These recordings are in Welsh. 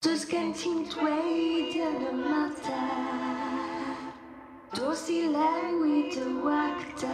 Does gen ti'n dweud yn y mada Dos i lewi dy wagda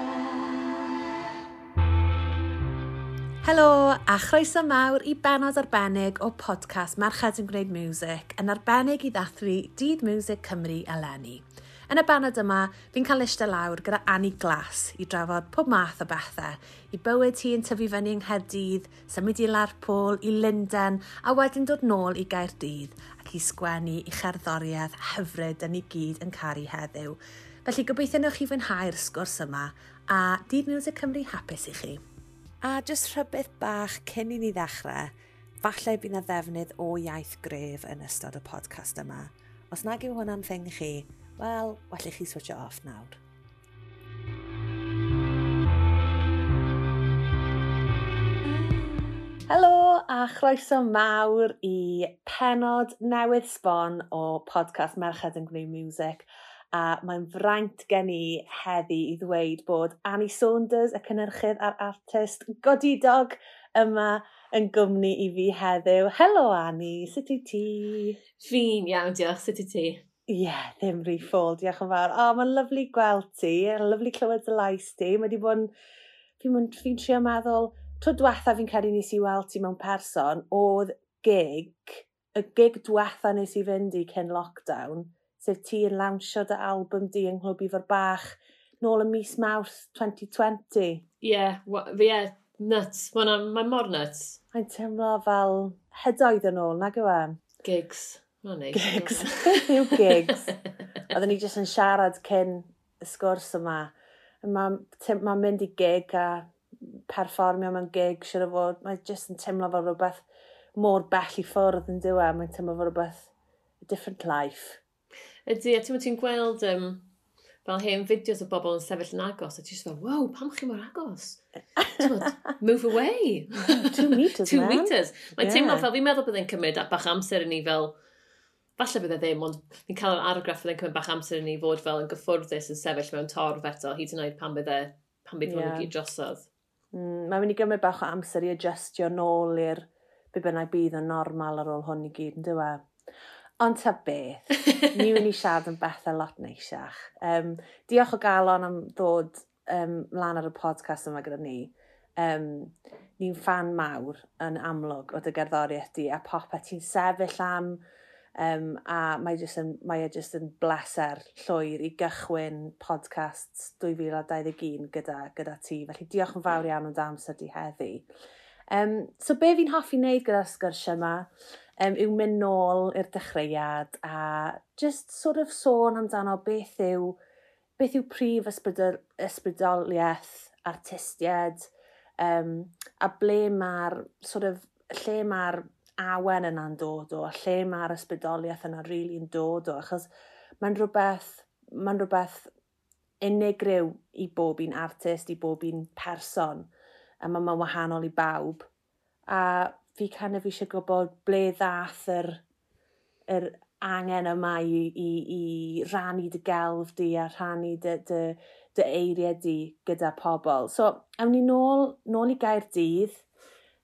Helo, a chroeso mawr i benod arbennig o podcast Marchad yn Gwneud Music yn arbennig i ddathlu Dydd Music Cymru eleni. Yn y benod yma, fi'n cael eistedd lawr gyda Annie Glass i drafod pob math o bethau, i bywyd hi yn tyfu fyny yng Nghaerdydd, symud i Lerpwl, i Linden, a wedyn dod nôl i Gaerdydd ac i sgwennu i cherddoriaeth hyfryd yn ei gyd yn caru heddiw. Felly gobeithio newch chi fwynhau'r sgwrs yma a Dydd News Cymru hapus i chi. A jyst rhywbeth bach cyn i ni ddechrau, falle bydd na ddefnydd o iaith gref yn ystod y podcast yma. Os nag yw hwnna'n thing chi, wel, well i chi switch it off nawr. Helo a chroeso mawr i penod newydd sbon o podcast Merched yn Gwneud Music. A mae'n fraint gen i heddi i ddweud bod Annie Saunders, y cynnyrchydd a'r artist godidog yma yn gwmni i fi heddiw. Helo Annie, sut i ti? Fi'n iawn, diolch, sut i ti? Ie, yeah, ddim rhy ffôl, diolch yn fawr. O, oh, mae'n lyflu gweld ti, lyflu clywed dy lais ti. Mae wedi bod yn... Fi'n fi trio meddwl, tro diwetha fi'n credu nes i weld ti mewn person, oedd gig, y gig diwetha nes i fynd i cyn lockdown, sef ti yn lawnsio dy album di yng Nghlwb Ifor Bach, nôl y mis Mawrth 2020. Ie, yeah, fi e, nuts. Mae'n ma mor nuts. Mae'n teimlo fel hedoedd yn ôl, nag yw e? Gigs Gigs. Yw gigs. Oedden ni jyst yn siarad cyn y sgwrs yma. Mae'n ma mynd i gig a perfformio mewn gig, siwr o fod. Mae'n jyst yn teimlo fel rhywbeth mor bell i ffwrdd yn dyw. E? Mae'n teimlo fel rhywbeth a different life. Ydy, a ti'n gweld um, fel hen fideos o bobl yn sefyll yn agos, a ti'n fel, wow, pam chi mor agos? move away. Two metres, Two man. metres. Mae'n yeah. teimlo fel, fi'n meddwl byddai'n cymryd bach amser i ni fel, falle bydde ddim, ond ni'n cael yr argraff fydde'n cymryd bach amser i ni fod fel yn gyffwrddus yn sefyll mewn torf eto, hyd yn oed pan bydde, pan bydde yeah. gyd drosodd. Mm, Mae'n mynd i gymryd bach o amser i adjustio nôl i'r be bynnag bydd yn normal ar ôl hwn i gyd, yn dywe? Ond ta beth, ni wedi siarad yn bethau lot neisiach. Um, diolch o galon am ddod um, lan ar y podcast yma gyda ni. Um, ni'n fan mawr yn amlwg o dy gerddoriaeth di a popeth ti'n sefyll am Um, a mae, jyst yn, mae e jyst yn bleser llwyr i gychwyn podcast 2021 gyda, gyda ti. Felly diolch yn fawr iawn ond amser di heddi. Um, so be fi'n hoffi wneud gyda'r sgwrs yma um, yw mynd nôl i'r dechreuad a just sort of sôn amdano beth yw, beth yw prif ysbrydol, ysbrydoliaeth artistiaid um, a ble mae'r sort of, lle mae'r awen yna'n dod o, a lle mae'r ysbrydoliaeth yna rili really yn dod o, achos mae'n rhywbeth, mae'n rhywbeth unigryw i bob un artist, i bob un person, a mae'n ma wahanol i bawb. A fi kind of eisiau gwybod ble ddath yr, yr angen yma i, i, i rannu dy gelf di a rhannu dy, dy, dy eiriau di gyda pobl. So, awn ni nôl, nôl i gair dydd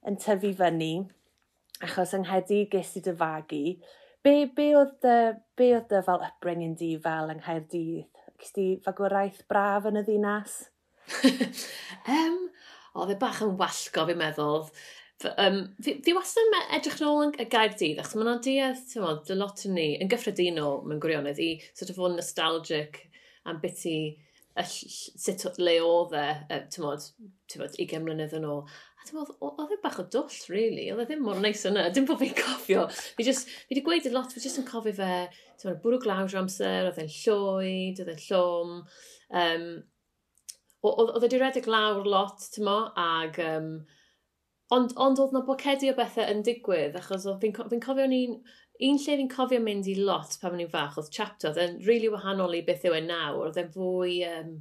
yn tyfu fyny achos yng Nghaerdydd ges i dy fagu. Be, be oedd dy, be oedd dy fel upbringing di fel yng Nghaerdydd? Gys di fagwraeth braf yn y ddinas? um, oedd e bach yn wallgo fi'n meddwl. Um, fi, fi wastad yn edrych yn ôl y Gaerdydd, achos mae'n adead, ti'n modd, dy lot yn ni, yn gyffredinol mewn gwirionedd, i sort of fod nostalgic am beth i, sut le oedd e, ti'n modd, 20 mlynedd yn ôl. A dwi'n meddwl, oedd e bach o dwll, really. Oedd e ddim mor neis yna. Dim bod fi'n cofio. Fi wedi gweud y lot, fi jyst yn cofio fe. Ti'n meddwl, bwrw glawd amser, oedd e'n llwyd, oedd e'n llwm. Um, oedd e wedi redeg lawr lot, ti'n mo, ag... Um, ond, ond oedd na bocedi o bethau yn digwydd, achos fi'n fi cofio ni'n... Un lle fi'n cofio mynd i lot pan o'n i'n fach, oedd chapter, oedd e'n rili really wahanol i beth yw e nawr, oedd e'n fwy... Um,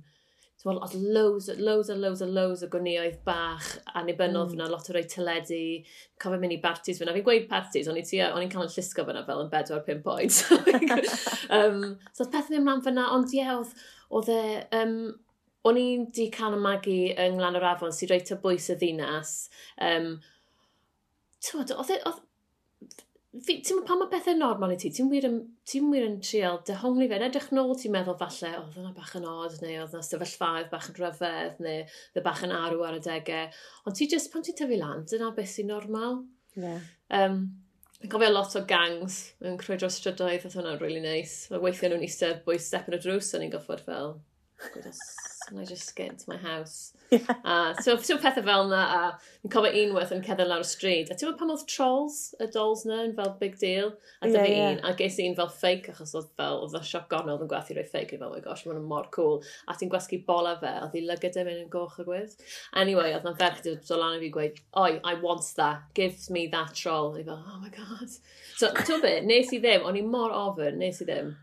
oedd loads, loads a loads a loads o gwneoedd bach annibynnol mm. fyna, lot o roi teledu, cofio mynd i bartis fyna. Fi'n gweud parties, o'n i'n cael yn llusgo fyna fel yn 4-5 oed. um, so oedd pethau ddim rhan fyna, ond ie, oedd, oedd e... Um, o'n i'n di can ymagu yng Nglan yr Afon sy'n reit o bwys y ddinas. Um, oedd, e, oedd ti'n pan mae pethau normal i ti, ti'n wir, ti wir yn trial dehongli fe, yn edrych nôl ti'n meddwl falle, oedd yna bach yn od, neu oedd yna sefyllfaoedd bach yn rhyfedd, neu oedd bach yn arw ar y degau. Ond ti just, pan ti'n tyfu lan, dyna beth sy'n normal. Yeah. Um, Yn cofio lot o gangs yn crwydro strydoedd, oedd hwnna'n really nice. Weithio nhw'n eistedd bwys step yn y drws, o'n i'n goffod fel, gwybod I just get into my house. Yeah. Uh, so, so pethau fel yna, a yn cofio unwaith yn cedda lawr y stryd. A ti'n meddwl pan oedd trolls, y dolls na, yn fel big deal. A dyfa yeah, yeah. un, a ges un fel fake, achos oedd fel, oedd y sioc gornod yn gwerthu rhoi fake. Fel, oh my gosh, mae'n mor cool. A ti'n gwasgu bola fe, oedd hi lygyd yn e mynd yn goch y gwydd. Anyway, oedd na ferch wedi dod lan i fi gweud, oi, I want that, give me that troll. I fel, oh my god. So, ti'n byd, nes i ddim, o'n i mor ofyn, nes i ddim.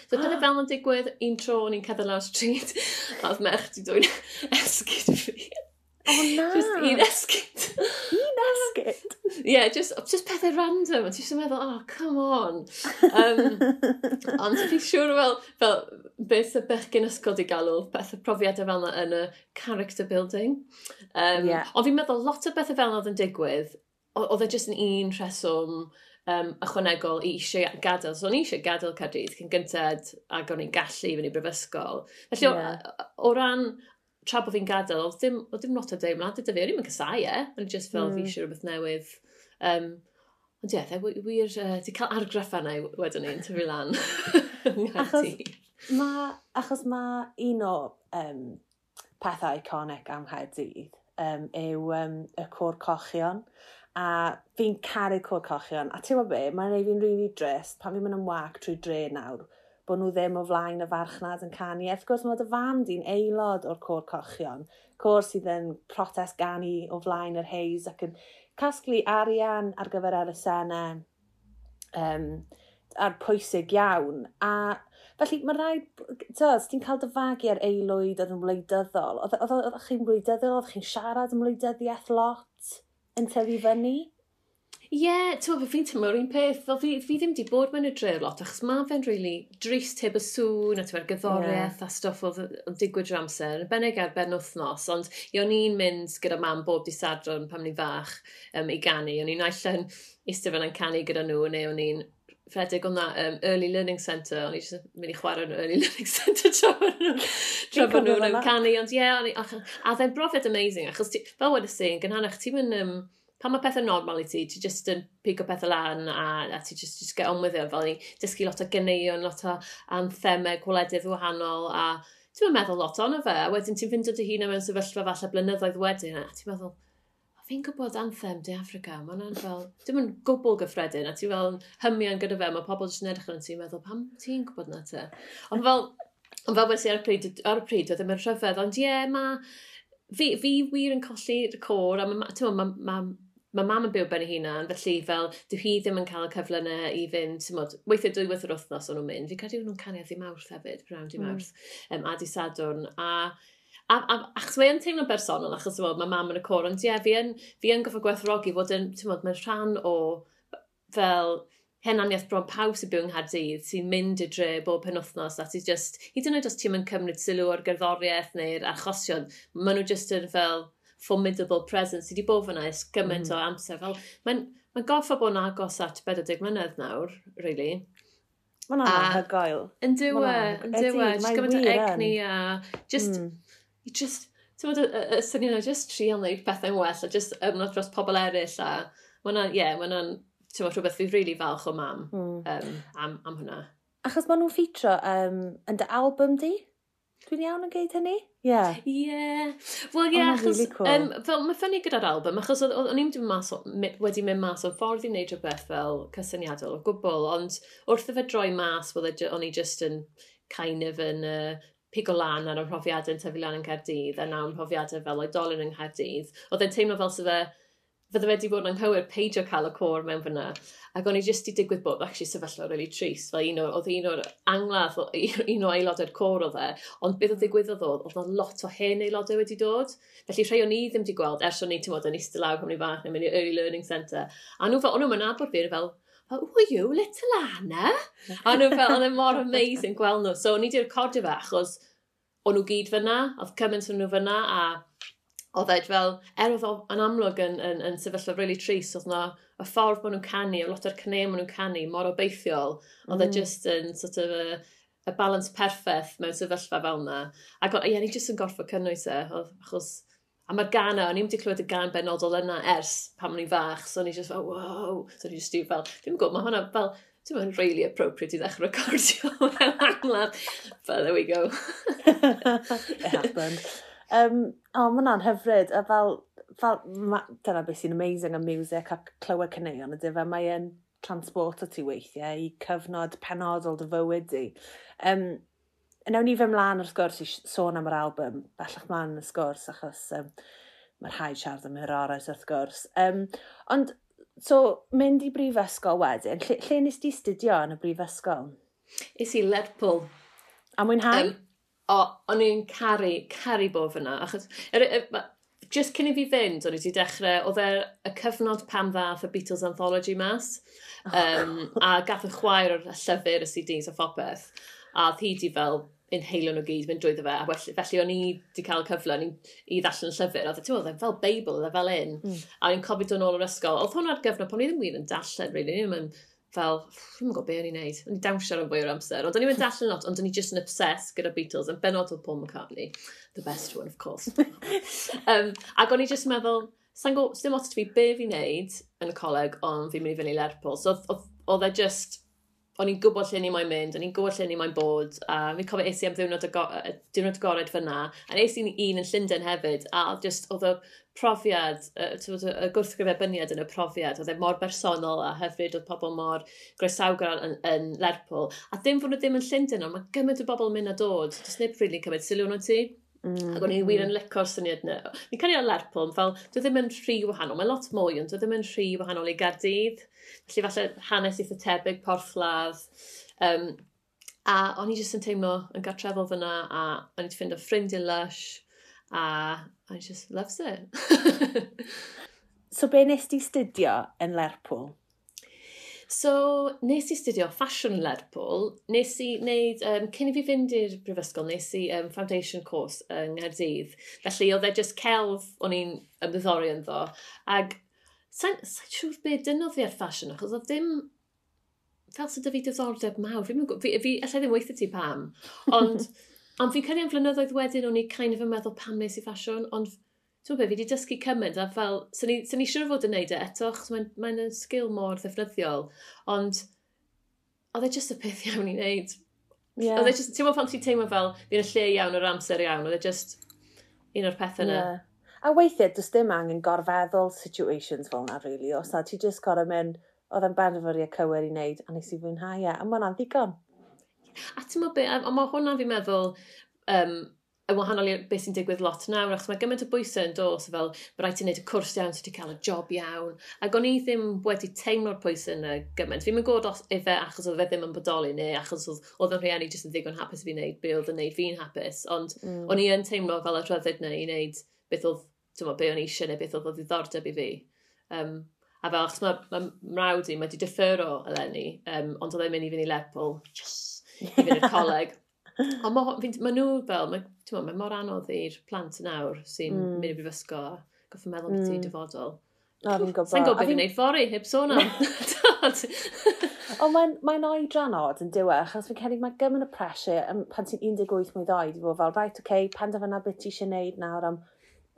So dyna ah. fel yn digwydd, un tro o'n i'n cedda lawr street, a oedd merch di dwi'n esgyd fi. O oh, na! Just un esgyd. Un esgyd? yeah, just, just pethau random, a ti eisiau meddwl, oh, come on. Um, ond fi'n siŵr fel, fel beth y bechgyn ysgol di galw, beth y profiadau fel yna yn y character building. Um, yeah. Ond fi'n meddwl lot o bethau fel yna oedd yn digwydd, oedd e just yn un rheswm, um, ychwanegol i eisiau gadael. So, o'n i eisiau gadael Caerdydd cyn gyntad ac o'n i'n gallu fynd i brifysgol. Felly, yeah. o, o ran tra bod fi'n gadael, oedd dim, o dim not o deimlad, dyda fi, o'n i'n casau e. O'n i just fel mm. fi hmm. eisiau rhywbeth newydd. Um, Ond ie, yeah, wir, uh, di cael argraff yna wedyn ni'n tyfu lan. achos, ma, achos mae un o um, pethau iconic am Nghaerdydd um, yw um, y cwr cochion a fi'n caru cwr cochion. A ti'n be, mae'n ei fi'n rili really drist pan fi'n mynd yn wac trwy dre nawr, bod nhw ddim o flaen y farchnad yn canu. Eth gwrs, mae dy fam di'n aelod o'r cwr cochion, cwr sydd yn protest gani o flaen yr heis ac yn casglu arian ar gyfer yr senau um, a'r pwysig iawn. A felly mae rhaid, tyd, ti'n cael dyfagu ar aelwyd oedd yn wleidyddol. Oedd e, chi'n wleidyddol, oedd chi'n siarad yn wleidyddiaeth lot? yn tyfu fyny? Ie, yeah, ti'n fi'n teimlo un peth, fel fi, fi ddim di bod mewn y dre lot, achos mae fe'n really drist heb y sŵn, a ti'n gyddoriaeth yeah. a stwff oedd yn digwydd yr amser, yn bennig ar ben wythnos, ond i o'n i'n mynd gyda mam bob di sadron pam ni'n fach um, i ganu, o'n i'n allan eistedd fel yn canu gyda nhw, neu o'n i'n rhedeg o'na um, Early Learning Centre, o'n i jyst mynd i chwarae yn Early Learning Centre tra bod nhw'n tra bod nhw'n am canu, ond ie, yeah, i, a dda'n brofiad amazing, achos ti, fel wedi si, yn gynharach, ti'n mynd, um, pan mae pethau normal i ti, ti jyst yn pigo pethau lan a, a ti jyst, jyst get on with it, fel ni dysgu lot o gyneuon, lot o anthemau, gwledydd wahanol, a ti'n meddwl lot ono fe, a wedyn ti'n fynd o dy hun mewn sefyllfa falle blynyddoedd wedyn, a ti'n meddwl, fi'n gwybod anthem De Africa, mae hwnna'n fel, dim yn gwbl gyffredin, a ti fel hymian gyda fe, mae pobl jyst yn edrych yn ti'n meddwl, pam ti'n gwybod na te? Ond fel, ond fel wedi ar y pryd, ar y pryd, oedd e yn rhyfedd, ond ie, yeah, mae, fi, fi wir yn colli'r cor, a mae, ma, ma, mae mam yn byw ben ei hunan, felly fel, dyw hi ddim yn cael y cyfle yna i fynd, ti'n modd, weithiau dwywaith yr wythnos o'n nhw'n mynd, fi'n credu nhw'n canu a ddim awrth hefyd, brawn dim hmm. awrth, mm. um, a di sadwrn, a A, a, achos mae yn teimlo'n bersonol, achos well, mae mam yn y cor, ond ie, yeah, fi yn, fi yn goffa gwerthrogi fod yn, ti'n modd, mae'n rhan o fel henaniaeth bron pawb sy'n byw yng Nghaerdydd sy'n mynd i dre bob penwthnos a sy'n just, hyd yn oed os ti'n mynd cymryd sylw o'r gerddoriaeth neu'r achosion, maen nhw just yn fel formidable presence sydd wedi bod fyna ys gymaint mm. o amser. Fel, mae'n mae goffa bod yn agos at 40 mlynedd nawr, really. E, e, mae'n anodd hygoel. Yn dywe, yn dywe, just gymaint o egni a just... Mm i just, ti'n bod, y, y syniad o just trio wneud pethau'n well, a just ymwneud dros pobl eraill, a mae'n, ie, yeah, mae'n, ti'n bod, rhywbeth fi'n really falch o mam mm. um, am, am hwnna. Achos maen nhw'n ffitro um, yn dy album di? Dwi'n iawn yn geid hynny? Ie. Yeah. Ie. Yeah. Wel, ie, yeah, oh, achos... Really cool. um, fel, mae ffynnu gyda'r album, achos o'n i'n ddim mas o, wedi mynd mas o ffordd i wneud rhywbeth fel cysyniadol o gwbl, ond wrth y fe droi mas, e o'n i just yn kind of yn uh, pigo lan ar y ymhrofiadau yn tyfu lan yn Caerdydd a nawr ymhrofiadau fel oedolyn yng Nghaerdydd, oedd e'n teimlo fel sydd e, fydde fe wedi bod yn anghywir peidio cael y cwr mewn fyna. Ac o'n i jyst i digwydd bod, actually, sefyllfa really trist. Fel un o'r, oedd un o'r angladd, un o aelodau'r cwr oedd e. Ond beth oedd digwyddodd oedd, oedd o lot o hen aelodau wedi dod. Felly rhai o'n i ddim wedi gweld, ers o'n i, ti'n modd, yn eistedd lawr cymryd bach neu mynd i Early Learning Centre. A nhw fel, o'n nhw'n abod fi, fel, Oh, who are you, little Anna? a nhw fel, oedd e mor amazing gweld nhw. So, o'n i wedi recordio fe, achos o'n nhw gyd fyna, oedd cymaint o'n nhw fyna, a oedd e fel, er oedd yn amlwg yn, yn, yn sefyllfa really tris, oedd na y ffordd maen nhw'n canu, a lot o'r cyneu maen nhw'n canu, mor obeithiol, oedd e mm. just yn sort of a, y balance perffaith mewn sefyllfa fel yna. Ac ie, ni jyst yn gorfod cynnwys e, achos A mae'r gan o'n i'n wedi clywed y gan benodol yna ers pam o'n i'n fach, so o'n i'n just fel, wow, so o'n i'n just fel, dwi'n gwybod, mae hwnna fel, dwi'n meddwl, really appropriate i ddechrau recordio mewn angladd. But there we go. It happened. Um, o, mae hwnna'n hyfryd, a fel, fel ma, dyna beth sy'n amazing am music a clywed cyneuon ydy fe, mae'n transport o ti weithiau i cyfnod penodol dy fywyd di. Um, Nawn ni fy mlaen wrth gwrs i sôn am yr album, bellach mlaen y sgwrs, achos um, mae'r rhaid siarad am yr oes wrth gwrs. Um, ond, so, mynd i brifysgol wedyn, lle, lle nes di studio yn y brifysgol? Is i Lerpwl. A mwynhau? Um, o, o'n i'n caru, caru bod fyna, achos er, er, ma, just cyn i fi fynd, o'n i wedi dechrau, oedd e y cyfnod pam ddath y Beatles Anthology mas, um, oh. a gath y chwaer o'r llyfr y CDs a phopeth. A oedd hi di fel inhalio nhw gyd, mynd drwyddo fe. A well, felly o'n i wedi cael cyfle i, i ddallan y llyfr. Oedd e, oedd e fel Beibl, oedd e fel un. Mm. A o'n i'n cofio dod nôl o'r ysgol. Oedd hwnna'r gyfnod pan o'n i ddim wir yn darllen, really. O'n i'n fel, dwi'n gwybod beth o'n i'n neud. O'n i dawnsio am fwy o'r amser. Ond o'n i'n darllen lot, ond o'n i just yn obsessed gyda Beatles. Yn benod oedd Paul McCartney. The best one, of course. um, ac o'n i just meddwl, sa'n gwybod, dim ots fi be fi'n neud yn y coleg, ond fi'n mynd i fyny Lerpwl. So oedd e just o'n i'n gwybod lle ni mae'n mynd, o'n i'n gwybod lle ni mae'n bod, a fi'n cofio eisi am ddiwrnod y gored fyna, a eisi ni un yn Llundain hefyd, a just oedd y profiad, y gwrthgryfebyniad yn y profiad, oedd e mor bersonol a hefyd oedd pobl mor groesawgar yn, yn Lerpwl. A dim fod nhw ddim yn Llundain, ond mae gymaint o bobl yn mynd a dod, does neb rili really cymryd sylw nhw ti. Mm. Ac o'n i wir yn licor syniad yna. Ni'n cael ei lerpwl, fel, dwi ddim yn rhy wahanol. Mae lot mwy, ond dwi ddim yn rhy wahanol i gardydd. Felly falle hanes eitha tebyg, porthladd. Um, a o'n i jyst yn teimlo yn gartrefol fyna, a o'n i wedi ffind o ffrindiau lush, a I just loves it. so be nes di studio yn Lerpwl? So, nes i studio ffasiwn yn Lerpwl, nes i wneud, um, cyn i fi fynd i'r brifysgol, nes i um, foundation course yng Nghaerdydd. Felly, oedd e just celf o'n i'n ymddiddori yn ddo. Ac, sa'n sa siŵr be dynodd fi ar ffasiwn, achos oedd ddim fel sydd dy fi diddordeb mawr. fi, fi, fi, allai ddim weithio ti pam. Ond, ond fi'n cyrraedd flynyddoedd wedyn, o'n i kind of yn meddwl pam nes i ffasiwn, ond Ti'n gwybod, fi wedi dysgu cymaint a fel, sy'n ni, sy ni siŵr fod yn neud e eto, achos mae'n mae, n, sgil mor ddefnyddiol, ond oedd e just y peth iawn i wneud. Yeah. Oedd e just, ti'n gwybod pan ti'n teimlo fel, fi'n y lle iawn o'r amser iawn, oedd e just un o'r pethau yna. Yeah. A weithiau, does dim angen gorfeddol situations fel yna, really. Os na, ti just gorau mynd, oedd e'n benderfyriau cywir i wneud, a nes i fwynhau e, a mae'n ddigon. A ti'n meddwl be, a, a mae hwnna fi'n meddwl, um, yn wahanol i beth sy'n digwydd lot nawr, achos mae gymaint o bwysau yn dos, fel mae rhaid i ti wneud y cwrs iawn, so ti cael y job iawn. Ac o'n i ddim wedi teimlo'r pwysau yna gymaint. Fi'n mynd god os efe achos oedd e ddim yn bodoli, neu achos oedd oedd yn rhieni jyst yn ddigon hapus i fi wneud be oedd yn wneud fi'n hapus. Ond mm. o'n i yn teimlo fel y rhyddid yna i wneud beth oedd, ti'n meddwl, be o'n i eisiau neu beth oedd o ddiddordeb i fi. Um, a fel, achos mae ma mrawd i, mae wedi diffyro eleni, um, ond oedd e'n mynd i fynd i Lerpwl, yes, i fynd i'r coleg. Ond mae nhw fel, mae, ma, ma mor anodd i'r plant yn awr sy'n mm. mynd i brifysgol a goff yn meddwl mm. beth i dyfodol. O, fi'n gwybod. Sa'n gwybod beth i'n neud ffori, heb sôn am. Ond mae'n mae oedran od yn diwe, achos fi'n cedig mae gymryd y pressure pan ti'n 18 mwy ddoed i fod fel, right, oce, okay, penderfyna beth ti eisiau gwneud nawr am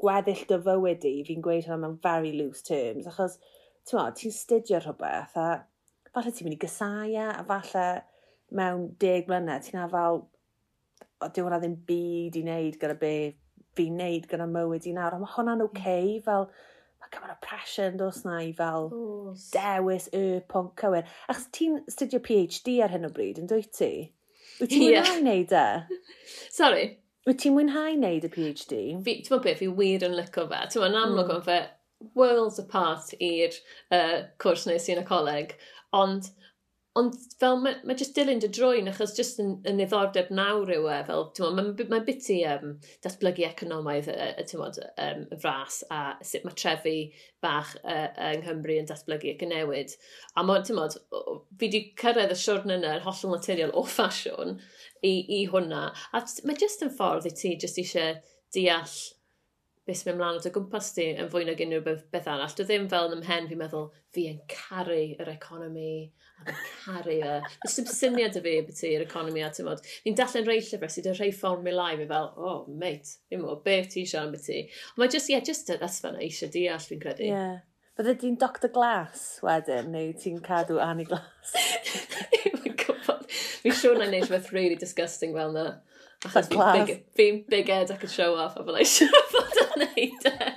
gweddill dy fywyd i, fi'n gweud hynny mewn very loose terms, achos ti'n meddwl, ti'n studio rhywbeth a falle ti'n mynd i gysau e, a falle mewn deg mlynedd ti'n a fel dyw hwnna ddim byd i wneud gyda be fi'n wneud gyda mywyd i nawr. A mae hwnna'n oce, okay, fel mae gymaint o pressure yn dos na i fel Oos. dewis y pwnc cywir. Achos ti'n studio PhD ar hyn o bryd, yn dwyt ti? Wyt ti'n yeah. mwynhau wneud e? Sorry. Wyt ti'n mwynhau wneud y PhD? Fi, Ti'n mwyn beth, fi wir yn lyco fe. Ti'n mwyn amlwg mm. o'n fe worlds apart i'r uh, cwrs nes i yn y coleg. Ond Ond fel mae, mae just dilyn dy drwy'n achos just yn, yn iddordeb nawr yw e, fel mae'n ma biti um, datblygu economaidd y, y, y, um, y fras a sut mae trefi bach uh, yng Nghymru yn datblygu ac yn newid. A mae, mo, mod, fi wedi cyrraedd y siwrn yna yn hollol naturiol o ffasiwn i, i hwnna. A mae just yn ffordd i ti just eisiau deall beth sy'n mynd mlaen at o gwmpas ti yn fwy nag unrhyw beth, beth arall. Dwi ddim fel yn ymhen fi'n meddwl, fi yn caru yr economi, a fi'n caru y... Fes dim syniad y fi beth ti'r economi a ti'n modd. Fi'n dallen rei llyfr sydd yn rhai fformulau fi fel, oh, mate, fi'n mwyn, beth ti eisiau am beth ti. Ond mae just, ie, yeah, just y ddasfana eisiau deall fi'n credu. Yeah. Bydde ti'n Dr Glass wedyn, neu ti'n cadw Annie Glass? Fi'n gwybod. Fi'n siŵr na'n neud rhywbeth really disgusting fel na. Achos fi'n big, big ed ac yn show off a fel eisiau wneud e.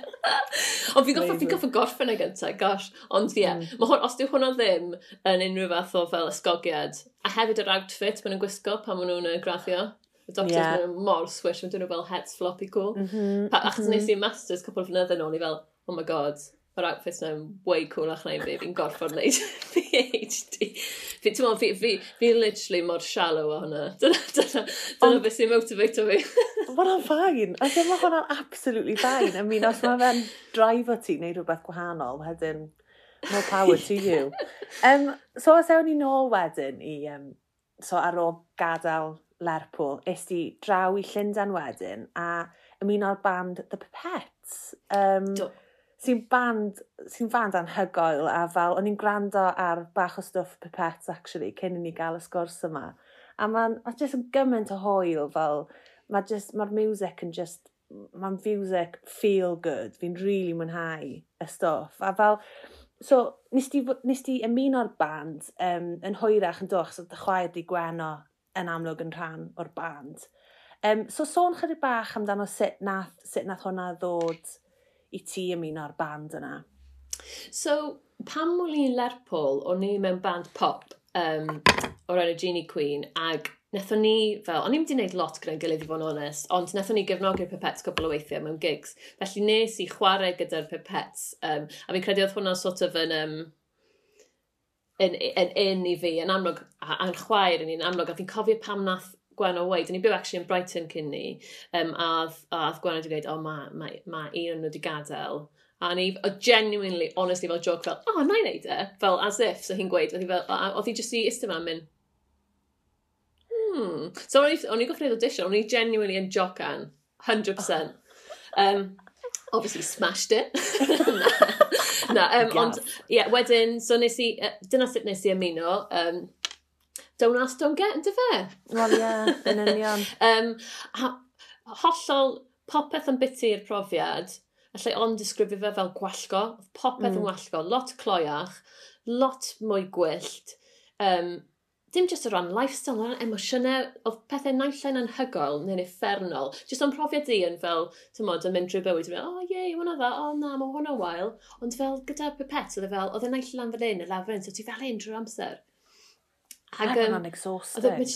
Ond fi'n goffa, fi'n goffa gorffen y gyntaf, gosh. Ond ie, yeah, mm. hwn, os dyw hwnna ddim yn unrhyw fath o fel ysgogiad, a hefyd yr outfit maen nhw'n gwisgo pan maen nhw'n graddio. Y doctors yeah. maen nhw mor swish, maen nhw fel het floppy cool. Mm -hmm, pa, achos mm -hmm. nes mhm. i'n masters cwpl o flynyddoedd nôl i fel, oh my god, yr outfit yna'n way coolach na i fi, fi'n gorfod wneud PhD. Fi, ti'n fi, fi, fi literally mor shallow o hwnna. Dyna, dyna, dyna beth sy'n motivato fi. Mae'n hwnna'n ffain. A ddim mae hwnna'n absolutely ffain. I mean, os mae fe'n drive o ti wneud rhywbeth gwahanol, wedyn, more power to you. Um, so, os ewn ni nôl wedyn i, um, so ar ôl gadael Lerpwl, is di draw i Llundain wedyn, a ymuno'r band The Pipettes. Um, Do sy'n band, sy'n band anhygoel a fel o'n i'n gwrando ar bach o stwff pipet actually cyn i ni gael y sgwrs yma. A mae'n ma jyst yn gymaint o hwyl fel mae ma, mae'r music yn just mae'n music feel good. Fi'n rili really mwynhau y stwff. A fel, so, nes ti, nes ti ymuno'r band um, yn hwyrach yn doch, so dy chwaer di gweno yn amlwg yn rhan o'r band. Um, so, sôn chydig bach amdano sut nath, sut nath hwnna ddod i ti ymuno ar band yna? So, pan mwyn i'n Lerpwl, o'n i mewn band pop um, o'r enw Genie Queen, ag Nethon ni, fel, o'n i'n mynd i wneud lot gyda'n gilydd i fod yn onest, ond nethon ni gefnogi'r pipets cwbl o weithiau mewn gigs. Felly nes i chwarae gyda'r pipets, um, a fi'n credu oedd hwnna sort of yn, um, yn, yn, yn, i fi, yn amlwg, a'n chwaer yn un amlwg, a fi'n cofio pam nath Gwanol weid, o'n i'n byw actually yn Brighton cyn ni, um, a oedd Gwanol wedi gweud, o, oh, mae ma, ma un o'n nhw wedi gadael. A ni, o genuinely, honestly, fel joke, fel, o, oh, na i wneud e, fel as if, so hi'n gweud, oedd hi fel, oedd hi jyst i istedd yn mynd, hmm. So, o'n i'n goffi wneud audition, o'n i genuinely yn jocan, 100%. Um, obviously smashed it. na, na um, ond, ie, yeah, wedyn, so nes i, uh, dyna sut nes i ymuno, um, don't ask, don't get, ynddo fe? Wel, ie, yn union. um, ha, hollol popeth yn biti i'r profiad, allai ond disgrifio fe fel gwallgo, popeth mm. yn wallgo, lot cloiach, lot mwy gwyllt, um, dim jyst o ran lifestyle, o ran emosiynau, oedd pethau naillain anhygol neu'n effernol. Jyst o'n profiad di yn fel, ti'n modd, yn mynd drwy bywyd, yn oh ie, hwnna dda, o oh, na, mae hwnna wael. Ond fel gyda pipet, oedd e fel, oedd e naill lan fan hyn, y lafren, so ti fel hyn drwy'r amser. Ac yn um, exhausting.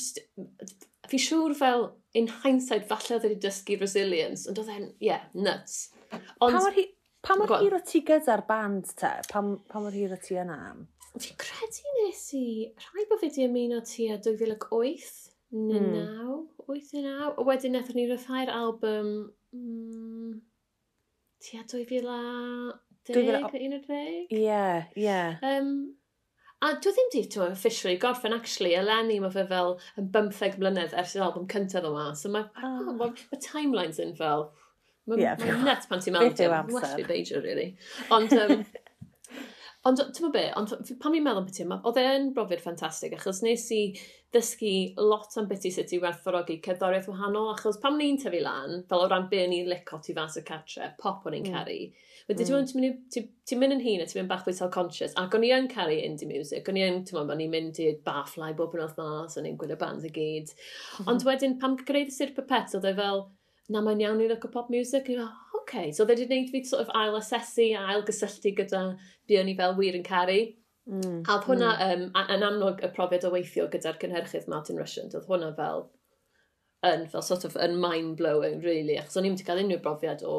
Fi siŵr fel, in hindsight, falle oedd wedi dysgu resilience, ond oedd e'n, yeah, nuts. Ond, pa mor, hi, pa mor hir o ti gyda'r band te? Pa, pa mor hir o ti yna am? Fi credu nes i, rhai bod fi wedi ymuno ti a 2008 hmm. neu mm. 9, 8 neu 9. Wedyn nethon ni rhyddhau'r album mm, ti a 2010, 11? Ie, ie. A dwi ddim di tywa, officially gorffen, actually, eleni mae fe fel yn 15 mlynedd ers yr album cyntaf yma. So mae ah. oh. ma, ma timelines yn fel... Mae'n yeah, ma nuts pan ti'n meddwl. Beth yw amser? beidio, really. Ond, um, Ond, ti'n meddwl be, ond pan mi'n meddwl beth yma, oedd e'n brofiad ffantastig, achos nes i ddysgu lot am beth i sut i werthfawrogi cerddoriaeth wahanol, achos pan ni'n tyfu lan, fel o ran be i'n lico tu fas y catre, pop o'n i'n mm. caru, Wedi, mm. ti'n mynd, ti mynd yn hun a ti'n mynd bach fwy self-conscious. Ac o'n i yn caru indie music. O'n i yn, ti'n mynd, o'n i'n mynd i'r bafflai bob yn othnos, o'n i'n gwylio bands y gyd. Mhm. Ond wedyn, pam greu Sir pipet, oedd e fel, na mae'n iawn i look o pop music. O'n i'n fel, oce. Okay. So, oedd e wedi gwneud fi sort of ail-asesu a ail-gysylltu gyda be o'n i fel wir yn caru. Mm. A oedd hwnna, mm. um, yn amlwg y profiad o weithio gyda'r cynhyrchydd Martin Russian, oedd hwnna fel yn fel sort of yn mind-blowing, really, achos o'n i'n mynd i cael unrhyw brofiad o...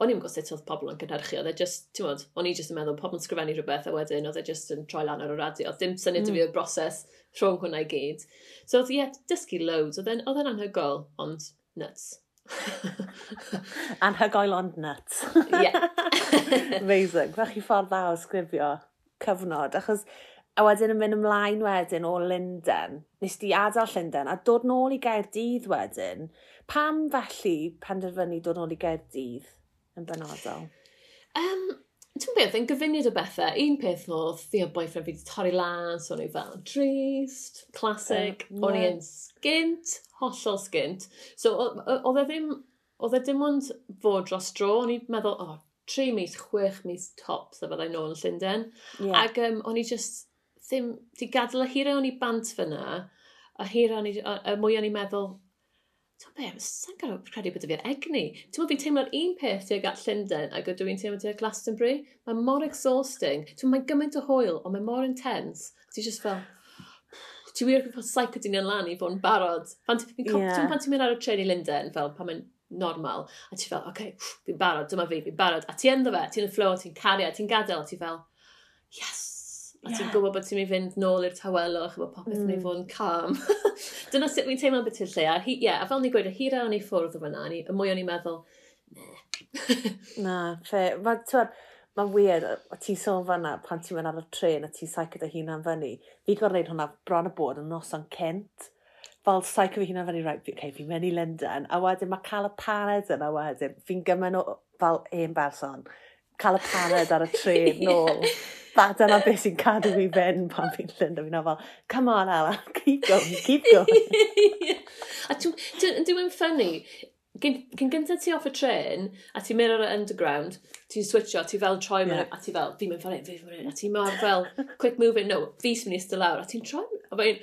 O'n i'n gwybod sut oedd pobl yn cynhyrchu, oedd e just, ti'n modd, o'n i just yn meddwl, pobl yn sgrifennu rhywbeth, a wedyn oedd e just yn troi lan ar y radio, oedd dim syniad mm. fi hmm. o'r broses rhwng hwnna i gyd. So oedd ie, dysgu loads, oedd e'n anhygoel, ond nuts. anhygoel ond nuts. Ie. yeah. Amazing, fach chi ffordd dda o sgrifio cyfnod, achos A wedyn yn mynd ymlaen wedyn o Lundain, nes di adael Lundain, a dod nôl i Gaerdydd wedyn. Pam felly penderfynu dod nôl i Gaerdydd yn benodol? Um, Ti'n beth, yn gyfuniad o bethau, un peth oedd fi o boyfriend fi wedi torri lan, so o'n i fel drist, classic, um, o'n i yn sgint, hollol sgint. So, oedd e ddim, oedd e dim ond fod dros dro, o'n i'n meddwl, o, oh, tri mis, chwech mis tops a fyddai nôl yn Llundain. Yeah. Ac um, o'n i just ddim, di gadael y hira o'n i bant fyna, a hira o'n i, y mwy o'n i'n meddwl, ti'n be, sa'n gael credu bod y fi'r egni. Ti'n meddwl fi'n teimlo'r un peth tuag at Llundain ac ydw i'n teimlo tuag Glastonbury. Mae mor exhausting. Ti'n mae'n gymaint o hwyl, ond mae'n mor intense. Ti'n just fel, ti wir fel saico dyn yn lan i fod yn barod. Pan ti'n yeah. pan ti'n mynd ar y tren i Lundain, fel pan mae'n normal, a ti'n fel, oce, okay, fi'n barod, dyma fi, fi'n barod, a ti ynddo fe, ti'n y flow, ti'n cario, ti'n gadael, ti'n fel, yes, a ti'n gwybod bod ti'n mynd i fynd nôl i'r tawelwch a bod popeth yn ei i fod yn calm. Dyna sut fi'n teimlo beth i'r lle. A, hi, yeah, a fel ni'n gweud, y hira o'n i ffwrdd o fyna, ni, y mwy o'n i'n meddwl, Na, fe, mae'n ma weird, o ti'n sôn fanna pan ti'n mynd ar y tren a ti'n saic gyda hunan fyny. Fi gorau gwneud hwnna bron y bod yn noson cynt. Fel saic fy hunan fyny, right, okay, fi'n mynd i London. A wedyn mae cael y paned yna wedyn, fi'n gymaint o fel un berson cael y paned ar y tren nôl. Fa, dyna beth sy'n cadw fi fynd pan fi'n Llundain. Fi'n fel, come on, Ella, keep going, keep going. a dwi'n ffynnu, Cyn gyntaf ti off y tren, a ti'n mynd ar y underground, ti'n switcho, ti fel troi mewn, yeah. a ti fel, fi mynd fan hyn, fi fan hyn, a ti'n mynd fel, quick moving, no, fi sy'n mynd i lawr, a ti'n troi, a fe'n,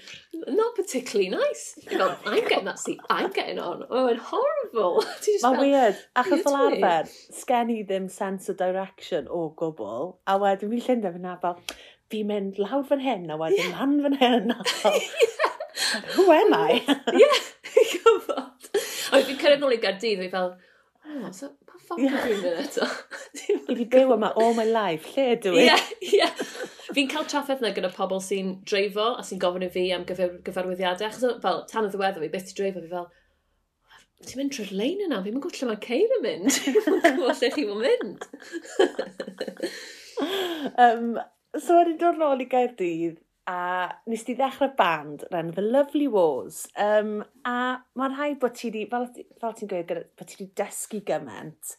not particularly nice. You're fel, I'm getting that seat, I'm getting on, oh, and horrible horrible. Mae'n weird, achos fel arfer, sgen i ddim sense of direction o gwbl, a wedyn fi'n llyndau fyna fel, fi'n mynd lawr fan hyn, a wedyn yeah. lan fan hyn, yn fel, who am I? Ie, gyfod. A fi'n cyrraedd nôl i Gardydd, fi fel, oh, so, pa ffordd yeah. dwi'n mynd eto? I fi byw yma all my life, lle ydw i? Ie, ie. Fi'n cael trafferth yna gyda pobl sy'n dreifo a sy'n gofyn i fi am gyfer, gyfarwyddiadau. Achos fel, tan o ddiweddar fi, beth ti dreifo fi fel, ti'n mynd trwy'r lein yna, fi'n gwybod lle mae Ceir yn mynd. Fi'n gwybod lle chi fo'n mynd. um, so, ar i dod nôl i Gaerdydd, a nes ti ddechrau band ren The Lovely Wars. Um, a mae'n rhaid bod ti wedi, fel, fel ti'n gweud, bod ti wedi dysgu gymaint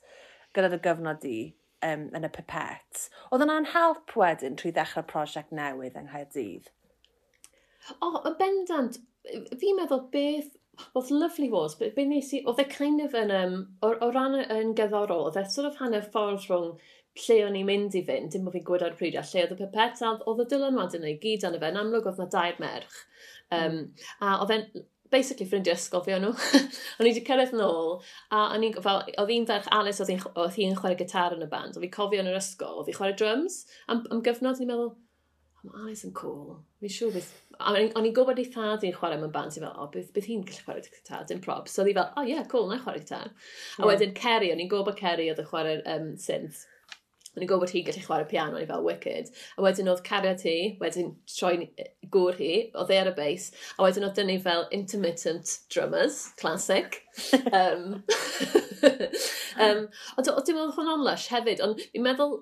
gyda dy gyfnod di um, yn y pipet. Oedd yna'n help wedyn trwy ddechrau prosiect newydd yng Nghaerdydd? O, oh, yn bendant, fi'n meddwl beth oedd lovely was, but be nes i, oedd e kind of yn, um, o, o ran yn gyddorol, oedd e sort of hanner ffordd rhwng lle o'n i'n mynd i fynd, dim bod fi'n gwybod ar y pryd, a lle oedd y pipet, a oedd y dylanwad yna i gyd arno fe, yn amlwg oedd na dair merch. Um, a oedd e'n basically ffrindiau ysgol fi o'n nhw. o'n i wedi cyrraedd nôl, a o'n i'n, fel, oedd hi'n ferch Alice, oedd hi'n chwarae gitar yn y band, oedd hi'n cofio yn yr ysgol, oedd hi'n chwarae drums, am, am gyfnod, ni'n meddwl, mae Alice yn cool. Fi'n siŵr beth... O'n i'n gwybod ei thad i'n chwarae mewn band, i fel, o, beth, beth hi'n gallu chwarae gitar, dim prob. So, oedd hi fel, o oh, ie, yeah, cool, na chwarae gitar. Yeah. A wedyn Kerry, o'n i'n gwybod Kerry oedd y chwarae um, synth. O'n i'n gwybod hi'n gallu chwarae piano, o'n i fel, wicked. A wedyn oedd cariad hi, wedyn troi gŵr hi, oedd e ar y bass. A wedyn oedd dynnu fel intermittent drummers, classic. um, um, ond dim oedd hwn on lush hefyd, ond fi'n meddwl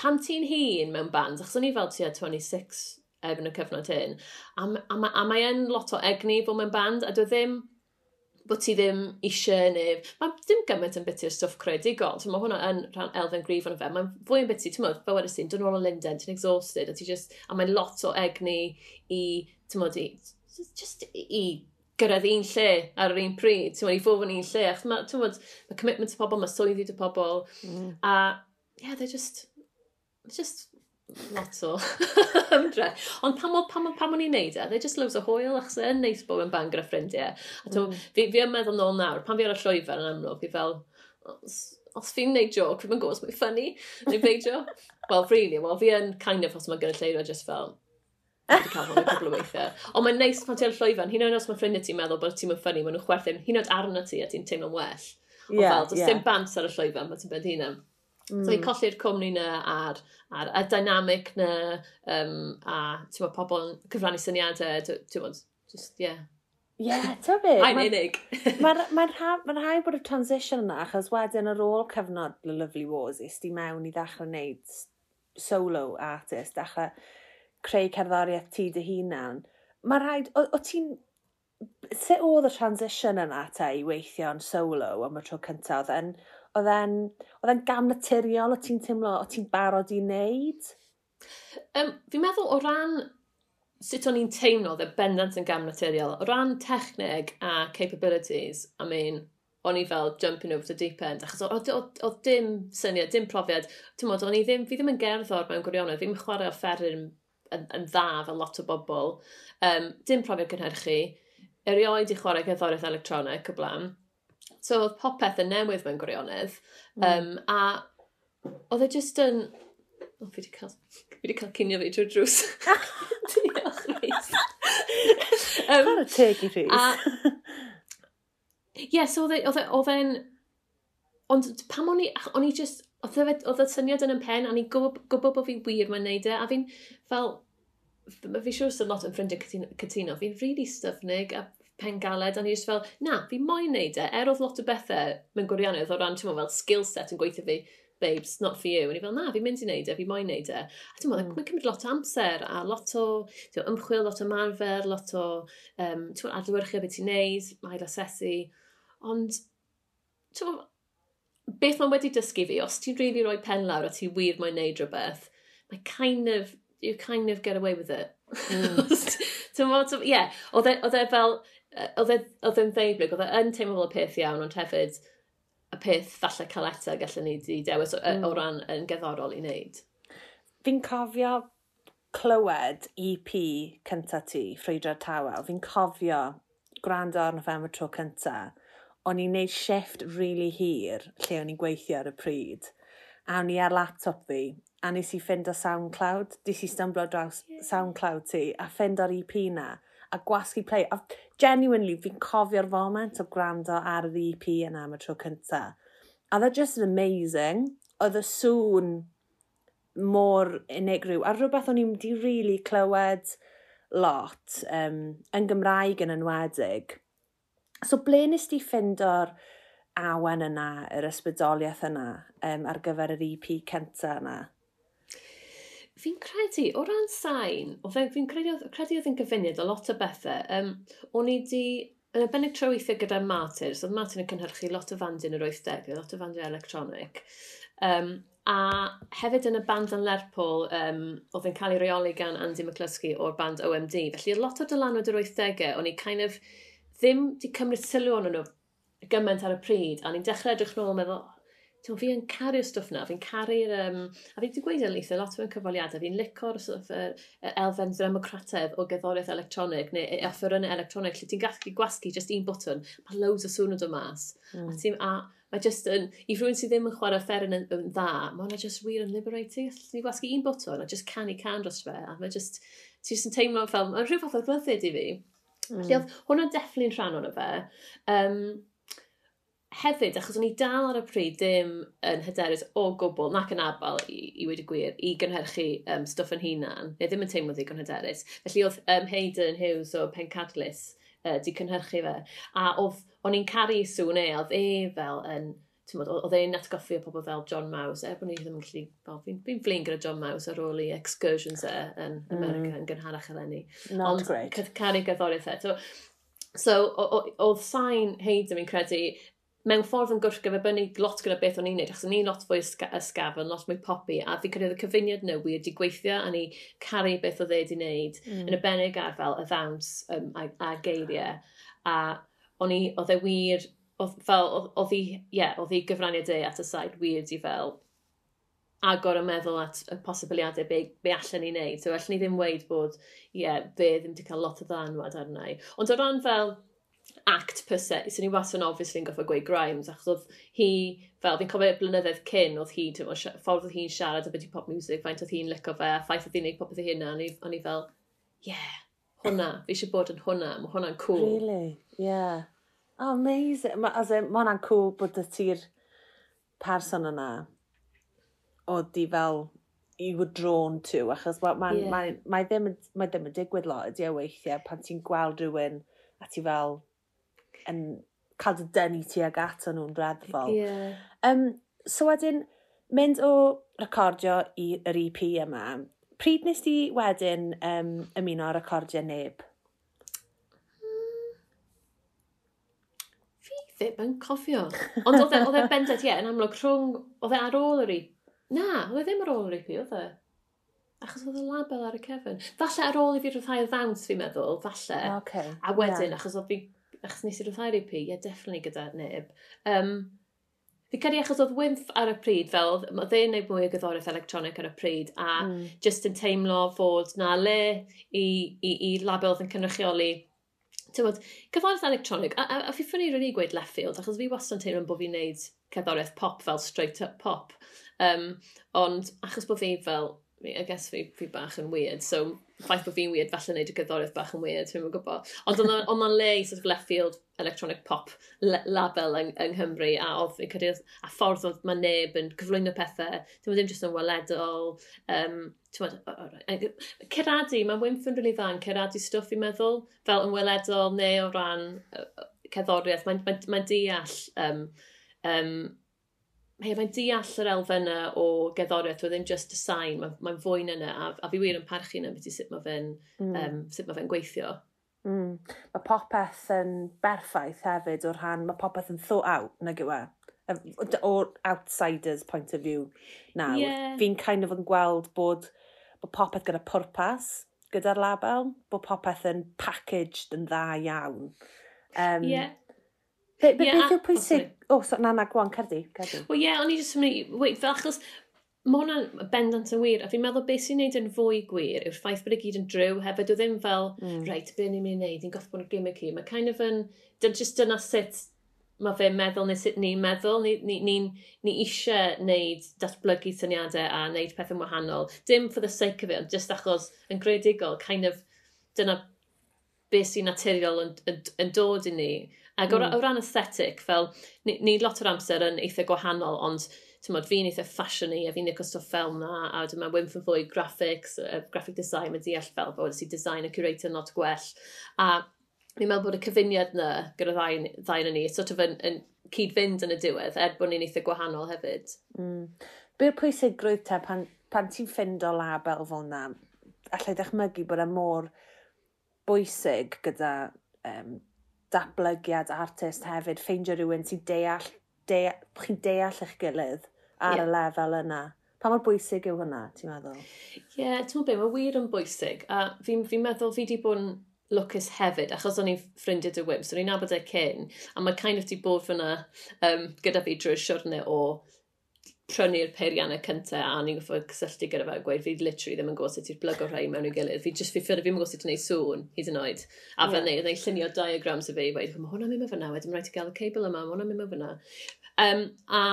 pan ti'n hun mewn band, achos o'n i fel tua 26 efo'n y cyfnod hyn, a, a, a mae yn lot o egni fod mewn band, a dwi ddim bod ti ddim eisiau neu... Mae dim gymaint yn biti o stwff credigol. Mae hwnna yn rhan elfen grif ond fe. Mae'n fwy yn biti, ti'n modd, fel wedys ti'n dod nôl o Linden, ti'n exhausted, a, ti just, a mae'n lot o egni i, ti'n modd, i, just i gyrraedd un lle ar yr un pryd, ti'n mwyn, i fod yn un lle, achos mae, ti'n mwyn, mae commitment y pobl, mae swyddi y pobl, mm. a, yeah, they're just, just lot o ymdre. Ond pam, pam, pam o'n i'n neud e, they just loads o hwyl, achos e'n neis bod yn bang gyda ffrindiau. A to, mm. fi, fi yn meddwl nôl nawr, pan fi ar y llwyfer yn amlwg, fi fel, os, os fi'n neud joc, fi'n gwybod os mae'n ffynnu, neu beidio. Wel, really, well, fi yn kind of os mae'n gynnu lleir just fel, wedi cael hwn cwbl o weithiau. Ond mae'n neis pan ti'n ar llwyfan, hyn o'n os mae ffrindiau ti'n meddwl bod ti'n mynd ffynnu, maen nhw'n chwerthin, hyn o'n arno ti a ti'n teimlo'n well. Ond yeah, fel, does yeah. dim bant ar y llwyfan, mae ti'n byd hunan. Mm. So ni'n colli'r cwmni na a'r, ar y dynamic na um, a ti'n bod pobl yn cyfrannu syniadau, ti'n bod, just, yeah. Yeah, ti'n be. Mae'n unig. Mae'n ma rha, ma rhai bod y transition yna, achos wedyn ar ôl cyfnod The Lovely Wars, is di mewn i ddechrau wneud solo artist, dechrau creu cerddoriaeth ti dy hunan. Mae rhaid, o, o ti'n sut oedd y transition yna ta i weithio yn solo am y tro cyntaf? Yn, oedd e'n, oedd e'n gam naturiol o ti'n teimlo, o ti'n barod i wneud? Um, fi'n meddwl o ran sut o'n i'n teimlo, dde bendant yn gam naturiol, o ran techneg a capabilities, I mean, o'n i fel jumping over the deep end, achos oedd dim syniad, dim profiad. Ti'n modd, o'n i ddim, fi ddim yn gerddor mewn gwirionedd, fi'n chwarae offeryn yn, yn, dda fel lot o bobl. Um, dim profiad gynhyrchu, erioed i chwarae gerddoriaeth electronig o blaen. So oedd popeth yn newydd mewn gwirionedd. Mm. Um, a oedd e just yn... O, fi wedi cael, fi wedi cael cynio fi drwy'r drws. Diolch, Rhys. um, Ar y teg i Rhys. Ie, yeah, so oedd e, e, e'n... Ond pam o'n i... O'n i just... Oedd e y syniad yn y pen, a ni'n gwybod bod fi'n wir mae'n neud e, a fi'n fel... Fi siwr sy'n lot yn ffrindiau cytuno. Fi'n really styfnig, a pengaled, a ni just fel, na, fi moyn neud e, er oedd lot o bethau mewn gwirionydd o ran, ti'n fel skill set yn gweithio fi, babes, not for you. A ni fel, na, fi'n mynd i neud e, fi moyn neud e. A ti'n meddwl, mm. mae'n cymryd lot o amser a lot o tiw, ymchwil, lot o marfer, lot o um, adlywyrchu beth ti'n neud, ail asesu. Ond, ti'n beth mae'n wedi dysgu fi, os ti'n rili really rhoi pen lawr a ti wir mae'n neud rhywbeth, mae kind of, you kind of get away with it. Mm. ti'n meddwl, ie, yeah, e, oedd e fel, E, oedd e'n ddeiblyg, oedd e yn teimlo fel y peth iawn, ond hefyd y peth falle cael eto gallwn ni di dewis o, mm. o ran yn geddorol i wneud. Fi'n cofio clywed EP cynta ti, Ffrwydra Tawel. Fi'n cofio gwrando ar November tro cynta. O'n i'n neud shift rili really hir lle o'n i'n gweithio ar y pryd. A o'n i ar laptop fi a nes i ffind o SoundCloud. Dis i stumblo draws SoundCloud ti a ffind o'r EP na a gwasgu play. A genuinely, fi'n cofio'r foment o gwrando ar yr EP yna am y tro cynta. A dda just amazing. Oedd y sŵn mor unigryw. A rhywbeth o'n i'n di rili really clywed lot um, yn Gymraeg yn enwedig. So ble nes ti ffindo'r awen yna, yr ysbrydoliaeth yna um, ar gyfer yr EP cyntaf yna? fi'n credu, o ran sain, o fe, fi'n credu, credu oedd yn gyfuniad o lot o bethau. Um, o'n i di, yn y benig traweithiau gyda Martyrs, oedd Martin yn cynhyrchu lot o fandyn yr 80, lot o fandyn electronic. Um, a hefyd yn y band yn Lerpol, um, oedd yn cael ei reoli gan Andy McCluskey o'r band OMD. Felly lot o dylanwad yr 80au, o'n i kind of ddim di cymryd sylw ond nhw gymaint ar y pryd, a ni'n dechrau edrych nôl yn meddwl, Tew, fi yn caru'r stwff na, fi'n caru'r... Um, a fi wedi gweud yn leithio lot o'n cyfaliadau, fi'n licor sort of, uh, elfen ddramocratedd o gerddoriaeth electronig neu offerynnau electronig lle ti'n gallu gwasgu just un botwn, mae loads o sŵn yn dod mas. Mm. A ti'n... A mae just yn... I rhywun sydd ddim yn chwarae offeryn yn, yn dda, mae hwnna just wir yn liberating. Ti'n gwasgu un botwn a just canu can dros fe. A mae just... Ti'n just yn teimlo fel... Mae'n rhyw fath o glyddyd i fi. Mm. Felly, hmm. oedd hwnna'n defflu'n rhan o'n fe. Um, hefyd, achos o'n i dal ar y pryd ddim yn hyderus o gwbl, nac yn abal i, i wedi gwir, i gynhyrchu um, stwff yn hunan, neu ddim yn teimlo ddigon hyderus. Felly oedd um, Hayden Hughes o Pencadlys uh, di cynhyrchu fe, a oedd, o'n i'n caru sŵn e, oedd e fel yn, oedd e'n atgoffi o pobl fel John Mouse, er bod ni ddim yn gallu, fel, fi'n fi flin gyda John Mouse ar ôl i excursions e yn mm. America mm. yn gynharach eleni. Not Ond, great. Ond caru gyddoriaeth e. So, So, oedd sain Hayden yn credu mewn ffordd yn gwrthgyferbynnu lot gyda beth o'n i'n neud, achos o'n i'n lot fwy ysgafn, lot mwy popi, a fi'n credu y cyfuniad nhw wedi gweithio a ni caru beth oedd e wedi wneud, mm. yn y benig ar fel y ddawns um, a, a geiriau. A o'n i, oedd e wir, oedd, fel, oedd hi, yeah, oedd hi gyfraniad e at y said wir i fel agor y meddwl at y posibiliadau be, be allan ni wneud. So, allan ni ddim weid bod, ie, yeah, fe ddim wedi cael lot o ddanwad arna i. Ond o ran fel, act per se. So ni wasan obviously yn goffa gweud Grimes, achos oedd hi, fel fi'n cofio blynyddoedd cyn, oedd hi, o, ffordd oedd hi'n siarad o beth i pop music, faint oedd hi'n licio fe, a ffaith oedd hi'n neud popeth ei hunan, o'n i fel, yeah, hwnna, fi eisiau bod yn hwnna, mae hwnna'n cool. Really, yeah. Oh, amazing. Ma, as in, mae hwnna'n cool bod y ti'r person yna oedd di fel you were drawn to, achos mae ma, yeah. ma, ma, ma ddim, ma ddim yn digwydd lot ydi o weithiau pan ti'n gweld rhywun a ti fel, yn cael dy dynnu ti ag ato nhw'n dreddfol. Yeah. Um, so wedyn, mynd o recordio i'r EP yma, pryd nes ti wedyn um, ymuno ar recordio neb? Fi ddim yn cofio. Ond oedd e'n e bended, ie, yn amlwg rhwng, oedd e ar ôl yr EP. Na, oedd e ddim ar ôl yr EP, oedd e? Achos oedd y label ar y cefn. Falle ar ôl i fi rhyddhau y ddawns, fi'n meddwl, falle. Okay, a wedyn, yeah. achos oedd fi achos nes i ryw therapy, ie, yeah, definitely gyda neb. Um, fi credu achos oedd wymff ar y pryd, fel, oedd e'n neud mwy o gyddoriaeth electronic ar y pryd, a mm. just yn teimlo fod na le i, i, i label yn cynrychioli Tywod, cyfalaeth electronic, a, a, a fi ffynnu rwy'n i gweud Leffield, achos fi wastad yn teimlo bod fi'n neud cerddoriaeth pop fel straight up pop. Um, ond achos bod fi fel I guess fi, fi bach yn weird, so ffaith bod fi'n weird, falle wneud y gyddoriaeth bach yn weird, fi'n gwybod. Ond oedd o'n le i sort of left field electronic pop label yng, yng Nghymru, a oedd fi'n credu, a ffordd oedd mae neb yn cyflwyno pethau, ddim ddim jyst yn weledol, um, ceradu, mae Wimff yn rili dda yn ceradu stwff i'n meddwl, fel yn weledol neu o ran uh, cerddoriaeth, mae'n mae, mae deall um, um, hey, mae'n deall yr elfennau o gerddoriaeth, oedd ddim just y sain, mae'n ma, ma fwy yna, a, a fi wir yn parchu yna beth i sut mae fe'n mm. um, sut ma fe gweithio. Mm. Mae popeth yn berffaith hefyd o'r rhan, mae popeth yn thought out, nag yw e? O'r outsider's point of view nawr. Yeah. Fi'n kind of yn gweld bod, bod popeth gyda pwrpas gyda'r label, bod popeth yn packaged yn dda iawn. Um, yeah Be, be, yeah, beth yw pwysig? O, so, na, na, gwan, cerdi. cardi. Wel, ie, yeah, o'n i jyst yn mynd, wait, fel achos mae hwnna'n bendant yn wir, a fi'n meddwl beth sy'n neud yn fwy gwir yw'r ffaith bod y gyd yn drew hefyd, o ddim fel, mm. reit, beth ni'n mynd i wneud, ni'n gothi bod yn gimmicky. Mae kind of yn, dyn just dyna sut mae fe'n meddwl neu sut ni'n meddwl, ni, ni, ni, ni eisiau wneud datblygu syniadau a wneud pethau wahanol. Dim for the sake of it, ond just achos yn gredigol, kind of, dyna beth sy'n naturiol yn, yn, yn dod i ni. Ac mm. o, ra hmm. o ran aesthetic, fel, ni, ni lot o'r amser yn eitha gwahanol, ond mod, fi'n eitha fashion i, a fi'n eitha stwff fel na, a wedyn mae wymff yn fwy graphics, uh, graphic design, mae deall fel bod si design a curator not gwell. A ni'n meddwl bod y cyfuniad na gyda ddau, ddau yn ni, sort of yn, yn cyd-fynd yn y diwedd, er bod ni'n eitha gwahanol hefyd. Mm. Be'r pwysigrwydd te pan, pan ti'n ffind o label fel na, allai ddechmygu bod e mor bwysig gyda um, datblygiad artist hefyd, ffeindio rhywun sy'n deall, deall, chi'n deall eich gilydd ar yeah. y lefel yna. Pa mor bwysig yw hwnna, ti'n meddwl? Ie, yeah, ti'n meddwl, mae wir yn bwysig. A fi'n fi meddwl fi wedi bod yn lwcus hefyd, achos o'n i'n ffrindiau dy wim, so o'n i'n nabod e cyn, a mae kind of di bod fyna um, gyda fi drwy'r siwrne o prynu'r peiriannau cyntaf a ni'n goffo cysylltu gyda fe a gweud fi literally ddim yn gwybod sut i'r blygo rhai mewn i'w gilydd. Fi just fi ffyrdd fi'n gwybod sut i wneud sŵn hyd yn oed. A fel yeah. neu, llunio diagrams y fi, wedi, mae hwnna'n mynd fyna, wedyn rhaid i gael y cable yma, mae hwnna'n mynd fyna. Um, a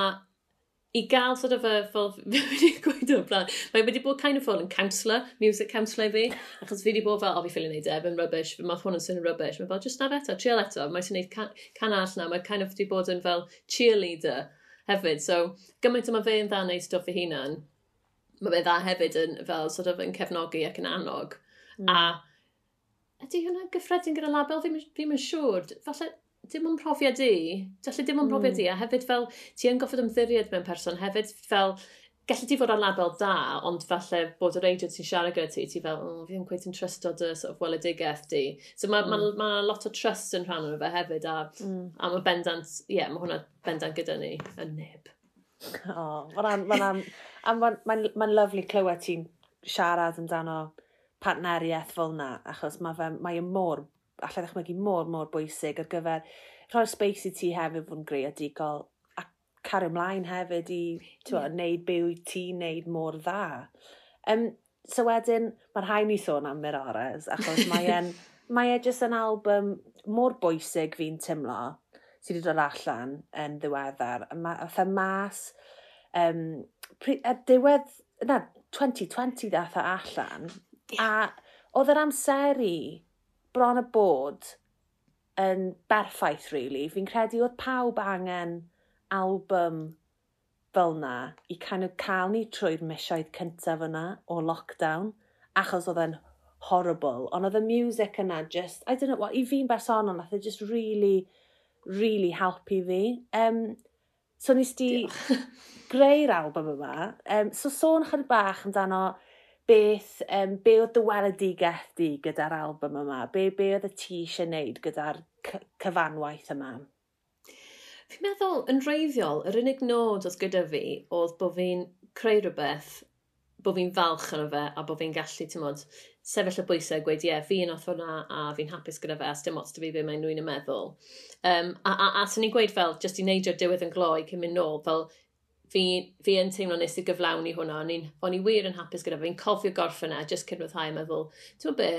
i gael sort of a, fel, fi wedi gweud o'r blaen, mae wedi bod kind of fel yn counsellor, music counsellor i fi, achos fi wedi bod fel, o fi ffili wneud ef yn rubbish, fe math hwn yn swnio'n rubbish, mae fel, just na eto, chill eto, mae'n ti'n wneud can, can all na, mae kind of wedi bod yn fel cheerleader, hefyd. So, gymaint yma fe yn dda neud stwff i hunan, mae fe dda hefyd yn fel sort of yn cefnogi ac yn annog. Mm. A ydy hwnna gyffredin gyda label? Fi'n fi yn siŵr. Falle dim ond profiad i. Falle dim ond hmm. profiad mm. i. A hefyd fel, ti yn goffod ymddiried mewn person. Hefyd fel, gallu di fod ar label da, ond falle bod yr agent sy'n siarad gyda ti, ti fel, oh, fi ddim cweith yn trystio dy sort of weledigaeth di. So mae mm. ma, ma lot o trust yn rhan o'n fe hefyd, a, mm. a mae bendant, ie, yeah, mae hwnna bendant gyda ni yn neb. O, mae'n ma ma, ma, ma, ma lyflu clywed ti'n siarad amdano partneriaeth fel yna, achos mae fe, mae e y môr, allai ddechmygu môr, môr bwysig ar gyfer rhoi'r space i ti hefyd fod yn greadigol cario ymlaen hefyd i twa, yeah. wneud be wyt ti'n wneud mor dda. Um, so wedyn, mae'r rhaid ni sôn am Mirores, achos mae e'n mae e jyst yn album mor bwysig fi'n tymlo sydd wedi dod allan yn ddiweddar. Oedd e mas, um, pre, a diwedd, na, 2020 ddath e allan, a oedd yr amser i bron y bod yn berffaith, really. Fi'n credu oedd pawb angen album fel na i kind of cael ni trwy'r misoedd cyntaf yna o lockdown achos oedd e'n horrible ond oedd y music yna just I don't know what i fi'n bersonol nath e just really really helpu fi um, so nes di greu'r album yma um, so sôn chyd bach amdano beth, um, be oedd dy weledigaeth di gyda'r album yma? Be, be oedd y ti eisiau gwneud gyda'r cyfanwaith yma? Fi'n meddwl, yn reiddiol, yr unig nod oedd gyda fi oedd bod fi'n creu rhywbeth, bod fi'n falch yno fe a bod fi'n gallu, ti'n modd, sefyll y bwysau a gweud, ie, yeah, fi'n yn othro na a fi'n hapus gyda fe a dim ots dy fi be mae'n nhw'n y meddwl. Um, a, a, a sy'n ni'n gweud fel, jyst i neidio diwedd yn gloi cyn mynd nôl, fel fi, fi yn teimlo nes i gyflawni hwnna, o'n i, wir yn hapus gyda fe, fi'n cofio gorffen e, jyst cynryddhau a e, meddwl, ti'n be,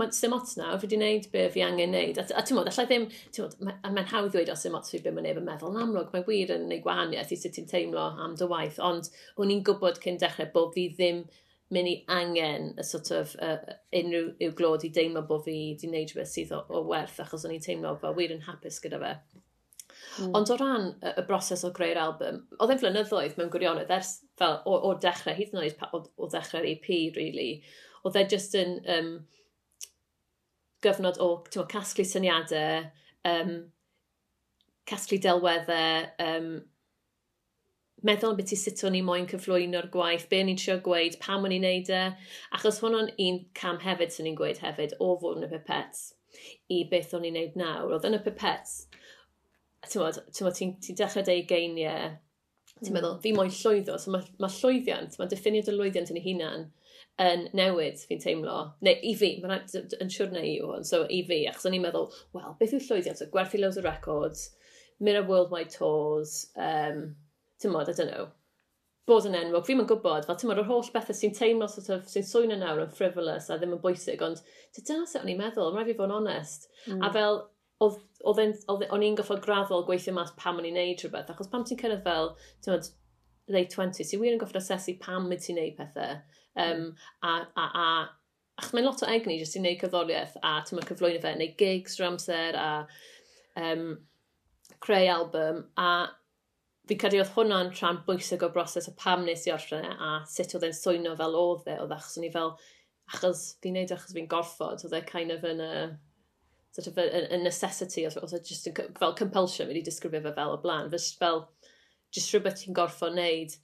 mae'n dim ots nawr, fi wedi gwneud be fi angen wneud. A, a ti'n modd, allai ddim, ti'n modd, mae'n ma hawdd ddweud o dim ots fi be mae'n neb yn meddwl. Yn amlwg, mae wir yn gwneud gwahaniaeth i sut ti'n teimlo am dy waith, ond o'n i'n gwybod cyn dechrau bod fi ddim mynd i angen y sort of uh, unrhyw i'w glod i deimlo bod fi wedi gwneud rhywbeth sydd o, o werth, achos o'n i'n teimlo fel wir yn hapus gyda fe. Mm. Ond o ran y, y broses o greu'r album, oedd e'n flynyddoedd mewn gwirionedd ers fel o, o dechrau, hyd yn oed o, o dechrau'r EP, really. Oedd e just yn... Um, gyfnod o tywa, casglu syniadau, um, casglu delweddau, um, meddwl beth i sut o'n i moyn cyflwyno'r gwaith, be o'n i'n trio gweud, pam o'n i'n neud e. Achos hwn o'n un cam hefyd sy'n ni'n gweud hefyd o fod yn y pipets i beth o'n i'n neud nawr. Oedd yn y pipets, ti'n ti, ti dechrau deud geiniau, ti'n mm. meddwl, fi moyn llwyddo, so mae ma llwyddiant, mae diffiniad y llwyddiant yn ei hunan yn newid, fi'n teimlo. Neu i fi, mae'n yn siwr neu i yw hwn, so i fi, achos o'n i'n meddwl, wel, beth yw llwyddiant? So, gwerthu loads o records, mynd ar worldwide tours, um, ti'n modd, I don't know, bod yn enwog, fi'n gwybod, fel ti'n modd, yr holl bethau sy'n teimlo, sort of, sy'n swyno nawr yn frivolous a ddim yn bwysig, ond dyna sut o'n i'n meddwl, mae'n rhaid fi fod yn onest. Mm. A fel, e, o'n i'n goffod graddol gweithio mas pam o'n i'n neud rhywbeth, achos pam ti'n cyrraedd fel, ti'n modd, late 20s, ti wir yn goffod asesu pam mynd ti'n neud pethau, Um, a, a, a, ach, mae'n lot o egni jyst i wneud cyddoriaeth a ti'n tyma cyflwyno fe, neu gigs drwy amser a um, creu album. A fi credu oedd hwnna'n rhan bwysig o broses o pam nes i orffen e a sut oedd e'n swyno fel oedd e, oedd e, achos o'n i fel, achos fi'n neud e achos fi'n gorffod, oedd e kind of yn y, sort of a, a necessity, os oedd e just a, fel compulsion, wedi disgrifio fe fel o blaen, fes fel, just rhywbeth ti'n gorffod wneud,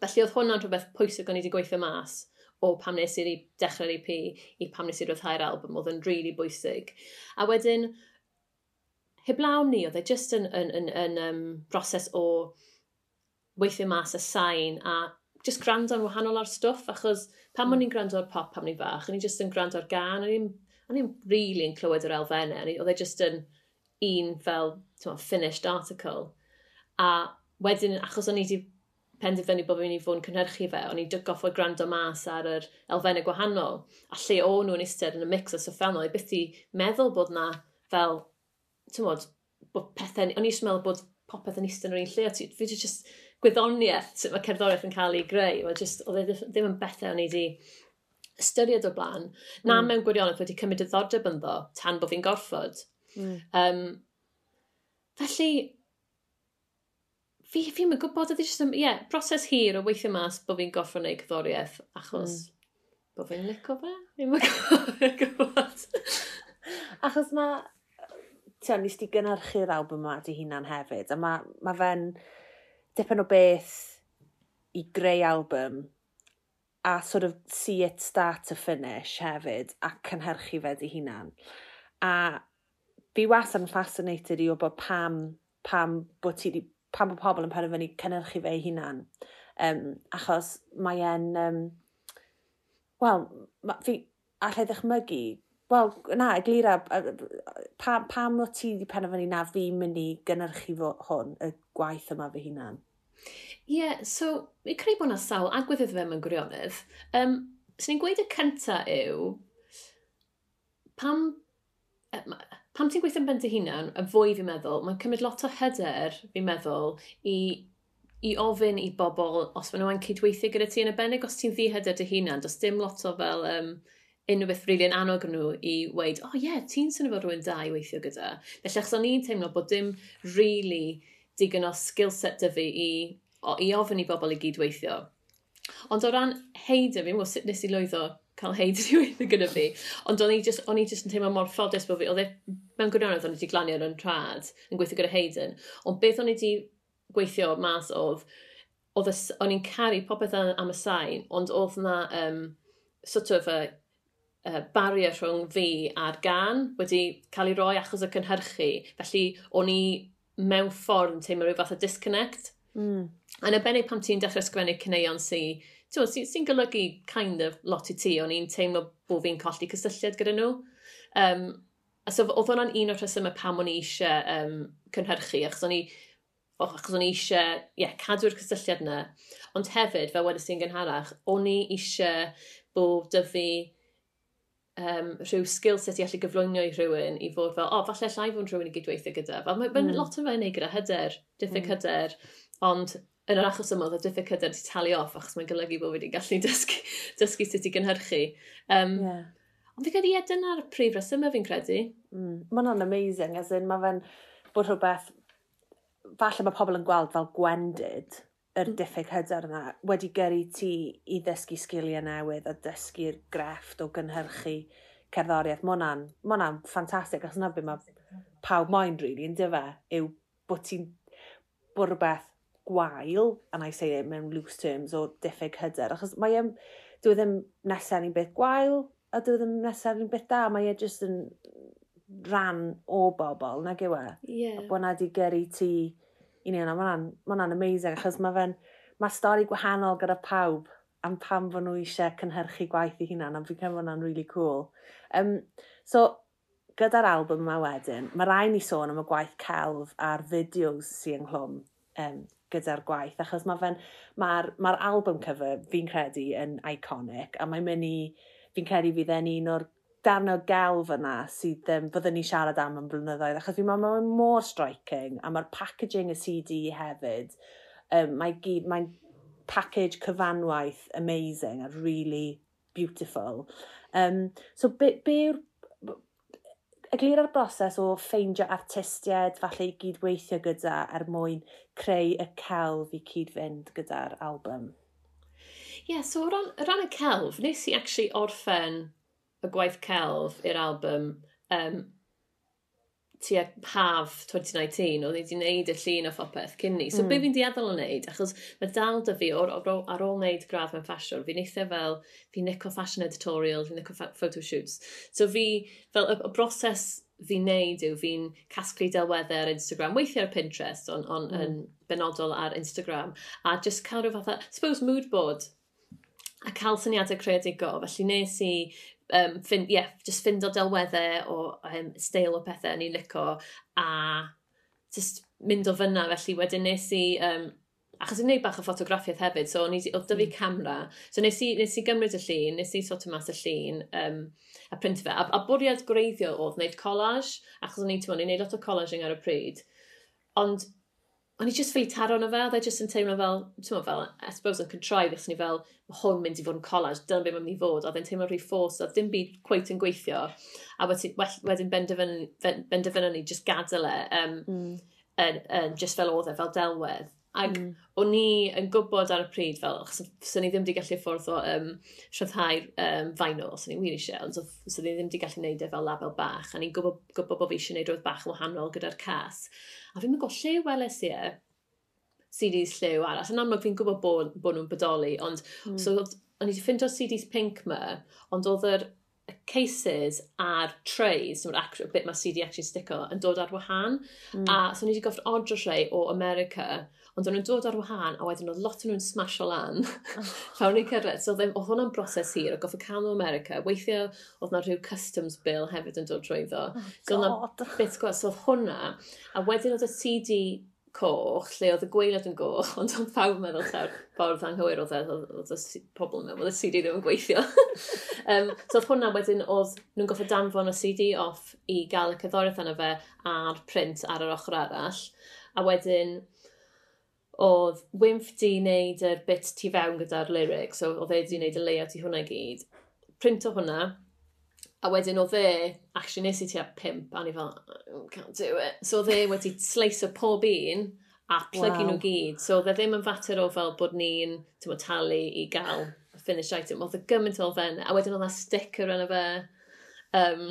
Felly oedd hwnna'n rhywbeth pwysig o'n i wedi gweithio mas o pam nes i'r dechrau'r EP i pam nes i'r ryddhau'r album oedd yn really bwysig. A wedyn, heblaw ni, oedd e jyst yn, yn, yn, yn um, broses o weithio mas y sain a just gwrando yn wahanol ar stwff, achos pam mm. o'n i'n gwrando ar pop pam ni'n fach, o'n i'n just yn gwrando ar gan, o'n i'n o'n i'n really yn clywed yr elfennau, oedd e just yn un fel, finished article. A wedyn, achos o'n i wedi penderfynu bod fi'n i fod yn cynhyrchu fe, o'n i'n dygoff o gwrando mas ar yr elfennau gwahanol, a lle o'n nhw'n eistedd yn y mix o syffernol, i byth i meddwl bod na fel, ti'n modd, bod pethau, o'n i eisiau meddwl bod popeth yn eistedd yn yr un lle, a fi just gwyddoniaeth sut mae cerddoriaeth yn cael ei greu, oedd just, oedd e ddim yn bethau o'n i wedi ystyried o blaen, na mm. mewn gwirionedd wedi cymryd y ddordeb ynddo tan bod fi'n gorfod. Mm. Um, felly, fi, fi'n mynd gwybod, ydy jyst, ie, yeah, broses hir o weithio mas bod fi'n goffro wneud cyddoriaeth, achos mm. bod fi'n licio fe? Fi'n mynd gwybod. achos mae, ti'n nes ti gynnyrchu'r album yma di hunan hefyd, a mae ma, fe'n dipyn o beth i greu album, a sort of see it start to finish hefyd, a cynhyrchu fe di hunan. A fi was yn fascinated i o bod pam, pam bod ti pan bod pobl yn penderfynu cynnyrchu fe ei hunan. Um, achos mae e'n... Um, Wel, fi allai ddechmygu, wel, na, eglira, pam, pam o ti wedi penderfynu na fi mynd i gynnyrchu fo, hwn, y gwaith yma fy hunan? Ie, yeah, so, i creu bod yna sawl agwedd fe mewn gwirionedd, um, sy'n ni'n gweud y cyntaf yw, pam, Pam ti'n gweithio'n bent y hunan, y fwy fi'n meddwl, mae'n cymryd lot o hyder, fi'n meddwl, i i ofyn i bobl os maen nhw'n cydweithio gyda ti yn y benig, os ti'n ddihyder dy hunan, does dim lot o fel um, unrhyw beth rili'n really anog nhw i weid, o oh, ie, yeah, ti'n sy'n fod rhywun da i weithio gyda. Felly, achos o'n i'n teimlo bod dim rili really digon o skill set dy fi i, o, i ofyn i bobl i gydweithio. Ond o ran heidio, fi'n gwybod sut nes i lwyddo cael heid i yn gyda fi. Ond o'n i just, o'n i just yn teimlo mor ffodus bod fi, oedd e, mewn gwirionedd o'n i wedi glanio yn trad yn gweithio gyda Hayden, ond beth o'n i wedi gweithio mas oedd, oedd o'n i'n caru popeth am y sain, ond oedd na um, sort of a, a barrier rhwng fi a'r gan wedi cael ei roi achos y cynhyrchu, felly o'n i mewn ffordd yn teimlo rhyw fath o disconnect. Mm. Yn y benig pam ti'n dechrau sgwennu cyneuon sy'n sy'n sy, sy golygu kind of lot i ti, o'n i'n teimlo bod fi'n colli cysylltiad gyda nhw. Um, a so oedd hwnna'n un o'r rhesymau pam o'n i eisiau um, cynhyrchu, achos o'n i achos o'n i eisiau yeah, cadw'r cysylltiad yna. Ond hefyd, fel wedys i'n gynharach, o'n i eisiau bod dy fi um, rhyw skill set i allu gyflwyno i rhywun i fod fel, o, oh, falle llai fod rhywun i gydweithio gyda. Fel, mae'n mm. lot o fe'n ei gyda hyder, diffyg mm. hyder, ond yn yr achos yma, oedd y diffyg hyder ti talu off, achos mae'n golygu bod fi wedi gallu dysgu, dysgu sut i gynhyrchu. Um, yeah. Ond fi credu, ie, dyna'r prif resymau fi'n credu. Mm. Mae hwnna'n amazing, as in, mae fe'n bod rhywbeth, falle mae pobl yn gweld fel gwendid yr mm. diffyg hyder yna, wedi gyrru ti i ddysgu sgiliau newydd a dysgu'r grefft o gynhyrchu cerddoriaeth. Mae hwnna'n ma, ffantastig, achos yna byd mae pawb moyn, really, yn dyfa, yw bod ti'n bod rhywbeth gwael, and I say it mewn loose terms, o diffyg hyder, achos mae e'n, dwi e ddim nesaf ni'n beth gwael, a dwi e ddim nesaf ni'n beth da, mae e jyst yn ran o bobl, nag yw e? Yeah. A bod na di gyrru ti, i ni yna, mae'n ma amazing, achos mae fe'n, mae stori gwahanol gyda pawb, am pam fod nhw eisiau cynhyrchu gwaith i hunan, a fi'n credu hwnna'n really cool. Um, so, gyda'r album yma wedyn, mae rai ni sôn am y gwaith celf a'r fideos sy'n ynghlwm um, gyda'r gwaith, achos mae'r ma, ma album cover fi'n credu yn iconic, a mae'n mynd i, fi'n credu fydd e'n un o'r darnau gelf yna sydd um, fyddwn ni siarad am yn blynyddoedd, achos fi'n meddwl mae'n mor striking, a mae'r packaging y CD hefyd, um, mae'n gyd, mae'n package cyfanwaith amazing a really beautiful. Um, so, be, be yw'r eglura'r broses o ffeindio artistiaid falle i gydweithio gyda er mwyn creu y celf i cyd-fynd gyda'r album? Ie, yeah, so o ran, ran y celf, nes i actually orffen y gwaith celf i'r album um, tua haf 2019, oedd i wedi gwneud y llun o phopeth cyn ni. So mm. be hmm. fi'n dieddol o wneud, achos mae dal dy fi ar, ar ôl wneud gradd mewn ffasiwn, fi'n eitha fel, fi'n nico fashion editorial, fi'n nico photoshoots. So fi, fel y, y broses fi'n neud yw fi'n casglu delweddau ar Instagram, weithiau ar Pinterest, ond on, mm. yn benodol ar Instagram, a just cael rhyw fath suppose mood board, a cael syniadau creadigol. Felly nes i um, ffind, yeah, just ffind o delweddau o um, steil o pethau ni'n lico a just mynd o fyna felly wedyn nes i um, achos i'n gwneud bach o ffotograffiaeth hefyd, so oedd dyfu hmm. camera, so nes i, nes i gymryd y llun, nes i sort o mas y llun, um, a print fe, a, a bwriad gwreiddio oedd wneud collage, achos o'n i, ti'n i'n gwneud lot o collaging ar y pryd, ond o'n i just feet ar o'n o fe, oedd e just yn teimlo fel, ti'n fel, I suppose yn contrive, fes ni fel, mae hwn mynd i fod yn collage, dyna beth mae'n mynd i fod, oedd e'n teimlo rhy ffos, oedd dim byd cweith yn gweithio, a wedyn benderfynu ni just gadael e, um, mm. yn, yn, just fel oedd e, fel delwedd. Ac mm. o'n i yn gwybod ar y pryd fel, achos sy'n ni ddim wedi gallu ffordd o um, rhyddhau um, fainol, sy'n ni wir eisiau, ond sy'n ni ddim wedi gallu gwneud e fel label bach, a ni'n gwybod, gwybod bod fi eisiau gwneud rhywbeth bach yn wahanol gyda'r cas. A fi'n meddwl, lle weles i e? CDs lliw arall. Yn amlwg fi'n gwybod bod, bod nhw'n bodoli, ond mm. so, o'n i wedi ffindio CDs pink ma, ond oedd yr y cases a'r trays, so y bit mae CD actually stico, yn dod ar wahan. Mm. A so ni wedi goffi odro rhai o America, ond o'n nhw'n dod ar wahân, a wedyn oedd lot o nhw'n smasho lan. Fawn ni cyrraedd, so oedd e- hwnna'n broses hir, o goffa canol America. weithio oedd na rhyw customs bill hefyd yn dod drwyddo. Oh, so oedd na bit gwas, so oedd hwnna. A wedyn oedd y CD coch, lle oedd y gweilad yn goch, ond oedd pawb meddwl llawr ffordd anghywir oedd oedd y pobl mewn, oedd y CD ddim yn gweithio. um, so oedd hwnna wedyn oedd nhw'n goffa danfon y CD off i gael y cyddoriaeth yna fe a'r print ar yr ochr arall. A wedyn oedd wymff di wneud yr bit tu fewn gyda'r lyrics, so oedd e di wneud y layout i hwnna gyd. Print o hwnna, a wedyn oedd e, actually nes i ti a pimp, a ni fel, oh, can't do it. So oedd e wedi sleisio pob un, a plygu wow. nhw gyd. So oedd e ddim yn fater o fel bod ni'n talu i gael y finish item. Oedd e gymaint o fen, a wedyn oedd e sticker yn y fe. Um,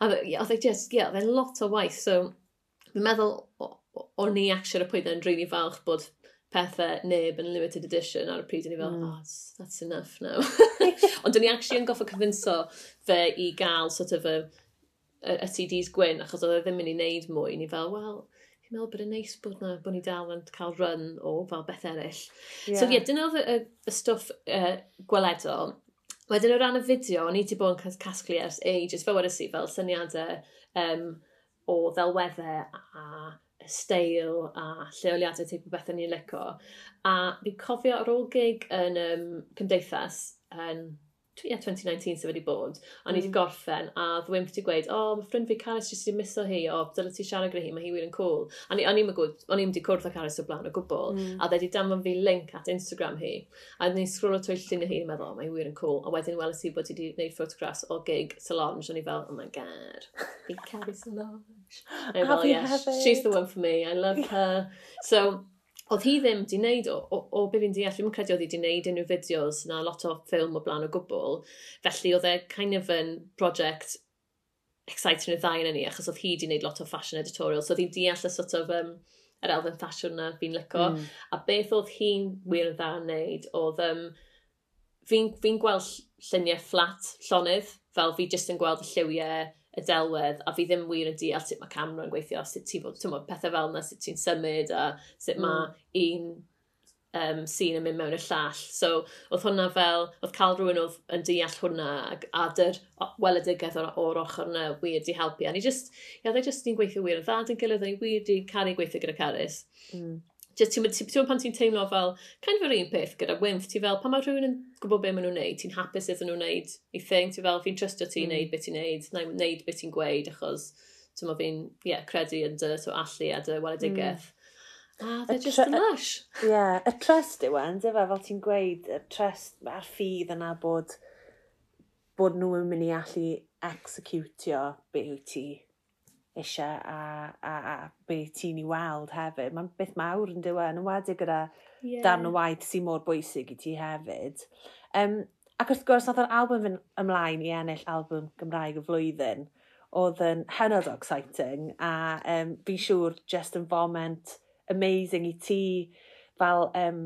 a oedd e just, ie, yeah, oedd e lot o waith. So, fi'n meddwl, o'n ni actually y pwynt yn rili really falch bod pethau neb yn limited edition ar y pryd, o'n i fel, mm. oh, that's, that's enough now. Ond o'n i actually yn goffa cyfynso fe i gael sort of a, a, a CDs gwyn, achos oedd e ddim yn ei wneud mwy, ni fel, wel, fi'n meddwl bod yn neis bod na, bod ni dal yn cael run o fel beth eraill. Yeah. So ie, yeah, dyna oedd y, y, y stwff uh, gweledol. Wedyn o ran y fideo, o'n i wedi bod yn cas casglu ers ages, fel wedi si, fel syniadau um, o ddelweddau a steil a lleoliadau teip o beth o'n i'n licio. A fi cofio ar ôl gig yn um, Cymdeithas, yn yeah, 2019 sef wedi bod, a ni wedi mm. gorffen, a ddwym wedi gweud, o, oh, mae ffrind fi Caris jyst wedi miso hi, o, dyle ti siarad gyda hi, mae hi wir yn cool. A ni, o'n i'n mynd i cwrdd â Caris o blaen o gwbl, mm. a dde ddedi danfon fi link at Instagram hi, a ni sgrwlo trwy llun hi, yn meddwl, oh, mae hi wir yn cool. A wedyn weles i bod ti wedi gwneud ffotograffs o gig Solange, o'n i fel, oh my god, fi Caris Solange. A fel, yeah, she's the one for me, I love her. So, oedd hi ddim wedi wneud, o, o, o be fi'n deall, fi'n credu oedd hi wedi wneud unrhyw fideos na lot o ffilm o blaen o gwbl, felly oedd e kind of yn project exciting y ddau yn ni, achos oedd hi wedi wneud lot o fashion editorial, so oedd hi'n deall y sort of, um, yr elfen fashion na fi'n lyco, mm. a beth oedd hi'n wir yn dda yn wneud, oedd um, fi'n fi, gweld lluniau fflat llonydd, fel fi jyst yn gweld y lliwiau y delwedd a fi ddim wir yn deall sut mae camera yn gweithio, sut ti'n bod, tymod, pethau fel yna, sut ti'n symud a sut mae mm. un um, sîn yn mynd mewn y llall. So, oedd hwnna fel, oedd cael rhywun oedd yn deall hwnna ac a dy'r weledigedd o'r, or ochr yna wir di helpu. A ni just, ia, yeah, e just ni'n gweithio wir yn ddad yn gilydd, a ni wir di caru gweithio gyda Caris. Mm. Just, ti'n ti, ti pan ti'n teimlo fel, kind of yr un peth gyda wymff, ti fel, pan mae rhywun yn gwybod beth maen nhw'n neud, ti'n hapus iddyn nhw'n neud i thing, ti fel, fi'n trystio hmm. ti'n neud beth ti'n neud, na i neud beth ti'n gweud, achos ti'n ma fi'n yeah, credu yn dy so allu a dy weledigaeth. Mm. A they're just yn lush. Ie, yeah, y trust yw e, yn, dyfa, fel ti'n gweud, y trust a'r ffydd yna bod, bod nhw yn mynd i allu executio beth yw ti eisiau a, a, a be ti'n ei weld hefyd. Mae'n beth mawr yn dyw e? yn wedi gyda yeah. darn o waith sy'n mor bwysig i ti hefyd. Um, ac wrth gwrs, oedd yr album yn ymlaen i ennill album Gymraeg y flwyddyn. Oedd yn hynod exciting a um, fi'n siŵr just yn foment amazing i ti fel, um,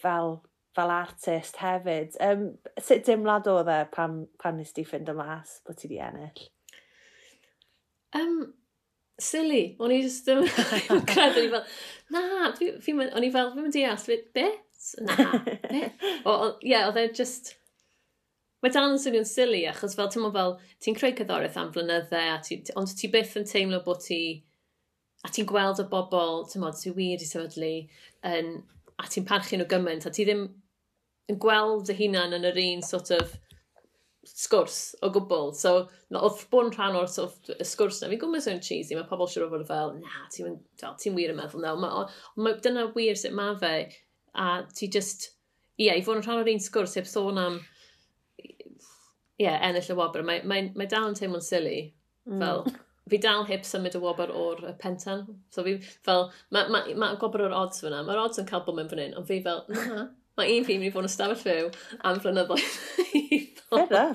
fel, fel artist hefyd. Um, sut dimlad oedd e pan, pan nes ti ffind y mas bod ti di ennill? Um, silly. O'n i just yn credu, fel, na, o'n i fel, fi'n mynd deall, be? Na, be? O, ie, oedd e just... Mae dal yn swnio'n silly, achos fel, ti'n fel, ti'n creu cyddoriaeth am flynyddau, a ti, ond ti byth yn teimlo bod ti... A ti'n gweld y bobl, ti'n modd, sy'n wir i sefydlu, yn, a ti'n parchu nhw gymaint, a ti ddim yn gweld y hunan yn yr un sort of sgwrs o gwbl. So, no, oedd bod yn rhan o'r sort of, y sgwrs na. Fi'n gwybod sy'n cheesy, mae pobl siwr o fod fel, na, ti'n ti wir yn meddwl, no. Ma, ma, dyna wir sut mae fe, a ti just, ie, yeah, i fod yn rhan o'r un sgwrs, heb sôn am, ie, yeah, ennill y wobr, mae, mae, mae dal yn teimlo'n silly. Mm. Fel, fi dal heb symud y wobr o'r pentan. So fi fel, mae ma, ma, ma gobr o'r odds fyna. Mae'r odds yn cael bod mewn fan hyn, ond fi fel, na, Mae un fi'n mynd i fod yn stafell fyw am flynyddoedd. Fera.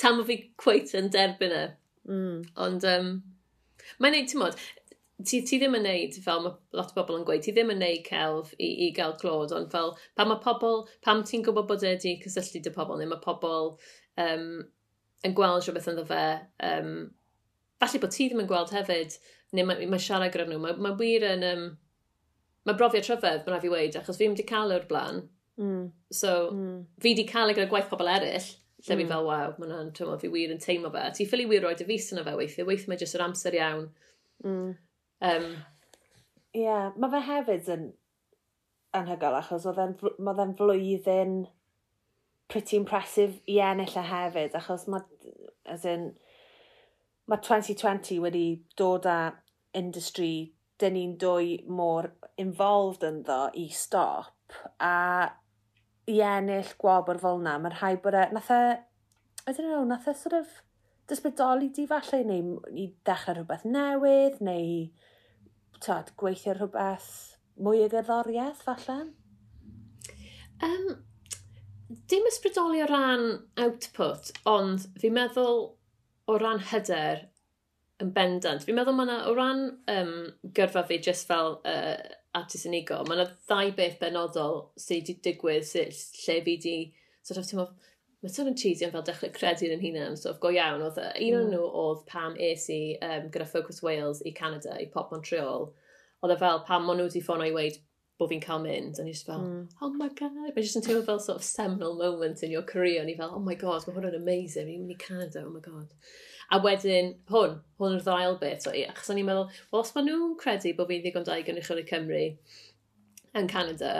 Tam o fi cweit yn derbyn e. Mm. Ond, um, mae'n neud, ti'n modd, ti, ti ddim yn neud, fel mae lot o bobl yn gweud, ti ddim yn neud celf i, i gael clod, ond fel, pan mae pobl, pam ti'n gwybod bod wedi cysylltu dy pobl, neu mae pobl um, yn gweld rhywbeth ynddo fe, um, falle bod ti ddim yn gweld hefyd, neu mae, mae siarad gyda nhw, mae, mae wir yn, um, mae brofiad rhyfedd, mae'n rhaid i weid, achos fi wedi cael e o'r blaen, Mm. So, mm. fi di cael e gyda gwaith pobl eraill, lle mm. fi hmm. fel, waw, mae hwnna'n teimlo, fi wir yn teimlo fe. Ti ffili wir roed y fus yna fe weithio, weithio mae jyst yr amser iawn. Mm. Um, Ie, yeah, mae fe hefyd yn anhygol, achos oedd e'n flwyddyn pretty impressive i ennill y hefyd achos mae, as in, mae 2020 wedi dod â industry dyn ni'n dwy mor involved ynddo i stop a i ennill gwobr fel yna, mae'n rhaid bod e, nath e, I don't know, nath e sort of dysbydoli di falle, neu i dechrau rhywbeth newydd, neu tod, gweithio rhywbeth mwy o gerddoriaeth falle? Um, dim ysbrydoli o ran output, ond fi'n meddwl o ran hyder yn bendant. Fi'n meddwl mae yna o ran um, gyrfa fi jyst fel uh, artist unigol, mae yna ddau beth benodol sydd wedi digwydd sydd lle fi wedi, sort of, ti'n Mae sôn yn cheesy am fel dechrau credu yn hunan, so go iawn, oedd un o'n mm. nhw oedd pam es i um, gyda Focus Wales i Canada, i Pop Montreal, oedd e fel pam maen nhw wedi ffono i weid bod fi'n cael mynd, a ni just fel, mm. oh my god, mae'n just yn teimlo fel sort of seminal moment in your career, a ni fel, oh my god, mae hwn yn amazing, ni'n mynd i Canada, oh my god. A wedyn, hwn, hwn yw'r ddail bit o. Achos o'n i'n meddwl, wel, os maen nhw'n credu bod fi'n ddigon da i gynrychiol i Cymru yn Canada,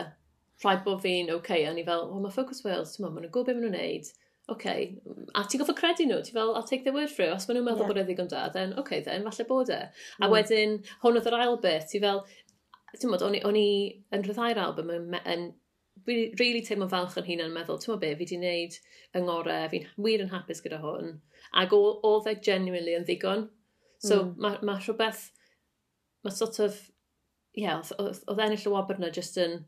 rhaid bod fi'n oce. Okay. A ni fel, well, mae Focus Wales, ti'n meddwl, maen nhw'n gwybod beth maen nhw'n neud. Okay. A ti'n goffa credu nhw, ti'n fel, I'll take their word for it. Os maen nhw'n meddwl yeah. bod e ddigon da, then, oce, okay, then, falle bod e. A Mm. Wedyn, hwn oedd yr ail bit, ti'n fel, ti'n modd, o'n i yn rhyddai'r album yn, yn really, really teimlo falch yn huna'n meddwl, ti'n be, fi wedi gwneud yng ngorau, fi'n wir yn hapus gyda hwn. Ac oedd e genuinely yn ddigon. So mm. mae ma rhywbeth, mae sort of, ie, yeah, oedd ennill y wobr yna just yn,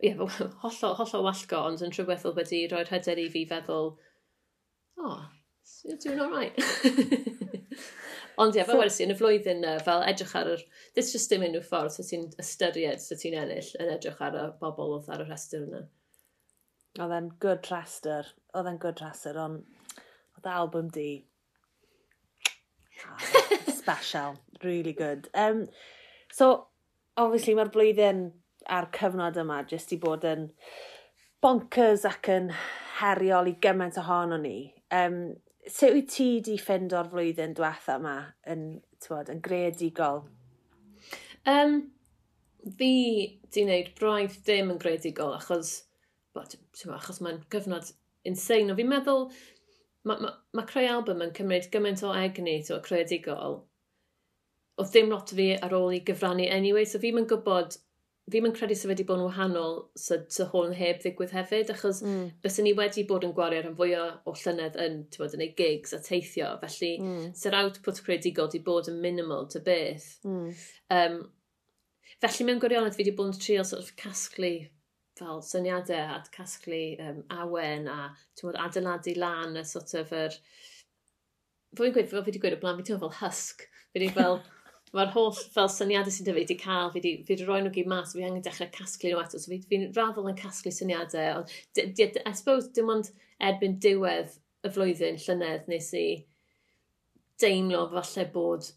ie, yeah, hollol, hollol wallgo, ond yn rhywbeth oedd wedi rhoi'r hyder i fi feddwl, oh, you're doing all right. Ond ie, yeah, fel wedi yn y flwyddyn na, fel edrych ar yr... This just dim unrhyw ffordd sy'n ti'n ystyried sy'n ti'n ennill yn edrych ar y bobl oedd ar y rhestr yna. Oedd e'n good rhestr. Oedd e'n good rhestr, ond oedd album di. Ah, special. Really good. Um, so, obviously mae'r blwyddyn a'r cyfnod yma jyst i bod yn bonkers ac yn heriol i gymaint ohono ni. Um, sut wyt ti di ffind o'r flwyddyn diwetha yma yn, tywod, yn greadigol? Um, fi di wneud braidd dim yn greadigol achos, well, achos mae'n gyfnod insane. O fi'n meddwl, mae ma, ma creu album yn cymryd gymaint o egni, to creadigol. Oedd ddim lot fi ar ôl i gyfrannu anyway, so fi'n yn gwybod ddim yn credu sef wedi bod yn wahanol sy'n sy hwn heb ddigwydd hefyd, achos mm. bys ni wedi bod yn gwario rhan fwyaf o llynedd yn, ti'n bod, yn ei gigs a teithio, felly mm. sy'r output creadigol wedi bod yn minimal to beth. Mm. Um, felly mewn gwirionedd fi wedi bod yn trio sort of casglu fel syniadau a casglu um, awen a bod, adeiladu lan y sort of yr... Er, Fy'n gweud, fel fi wedi gweud o blaen, fi ti'n fel husk. Fi wedi fel mae'r holl fel syniadau sy'n dyfu wedi cael, fi wedi rhoi nhw gyd mas, fi angen dechrau casglu nhw eto, so fi'n fi raddol yn casglu syniadau, ond I suppose dim ond erbyn diwedd y flwyddyn llynedd nes i deimlo falle bod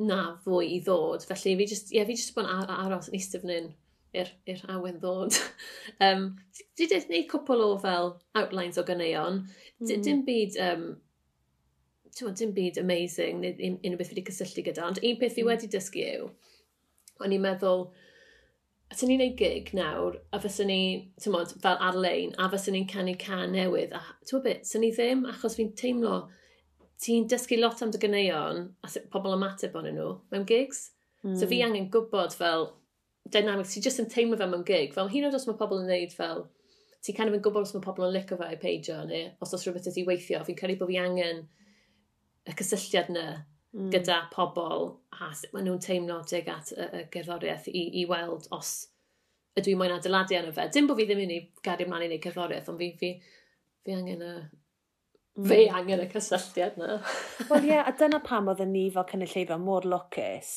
na fwy i ddod, felly fi just, yeah, fi just bod yn aros yn eistedd fan hyn i'r awen ddod. um, dwi wedi gwneud cwpl o fel outlines o ganeuon, mm. dim byd um, ti'n dim byd amazing, neu un unrhyw beth wedi cysylltu gyda, ond un peth fi mm. wedi dysgu yw, o'n i'n meddwl, a ti'n ni'n neud gig nawr, a fysyn ni, ti'n modd, fel ar-lein, a fysyn ni'n canu can newydd, a ti'n bit, sy'n ni ddim, achos fi'n teimlo, ti'n dysgu lot am dy gyneuon, a pobl ymateb o'n nhw, mewn gigs. Mm. So fi mm. angen gwybod fel, dynamics, ti jyst yn teimlo fe mewn gig, fel hyn oed os mae pobl yn neud fel, ti'n kind of yn gwybod os mae pobl yn licio fe i peidio, neu os oes rhywbeth ydi weithio, fi'n credu bod fi angen, y cysylltiad yna mm. gyda pobl a sut maen nhw'n teimlo dig at y, y gerddoriaeth i, i weld os ydw i moyn adeiladu arno fe. Dim bod fi ddim yn ei gario ymlaen i wneud cerddoriaeth, ond fi, fi, fi angen y hmm. Fe angen y cysylltiad yna. Wel ie, yeah, a dyna pam oedd ni fel cynulleidfa mor lwcus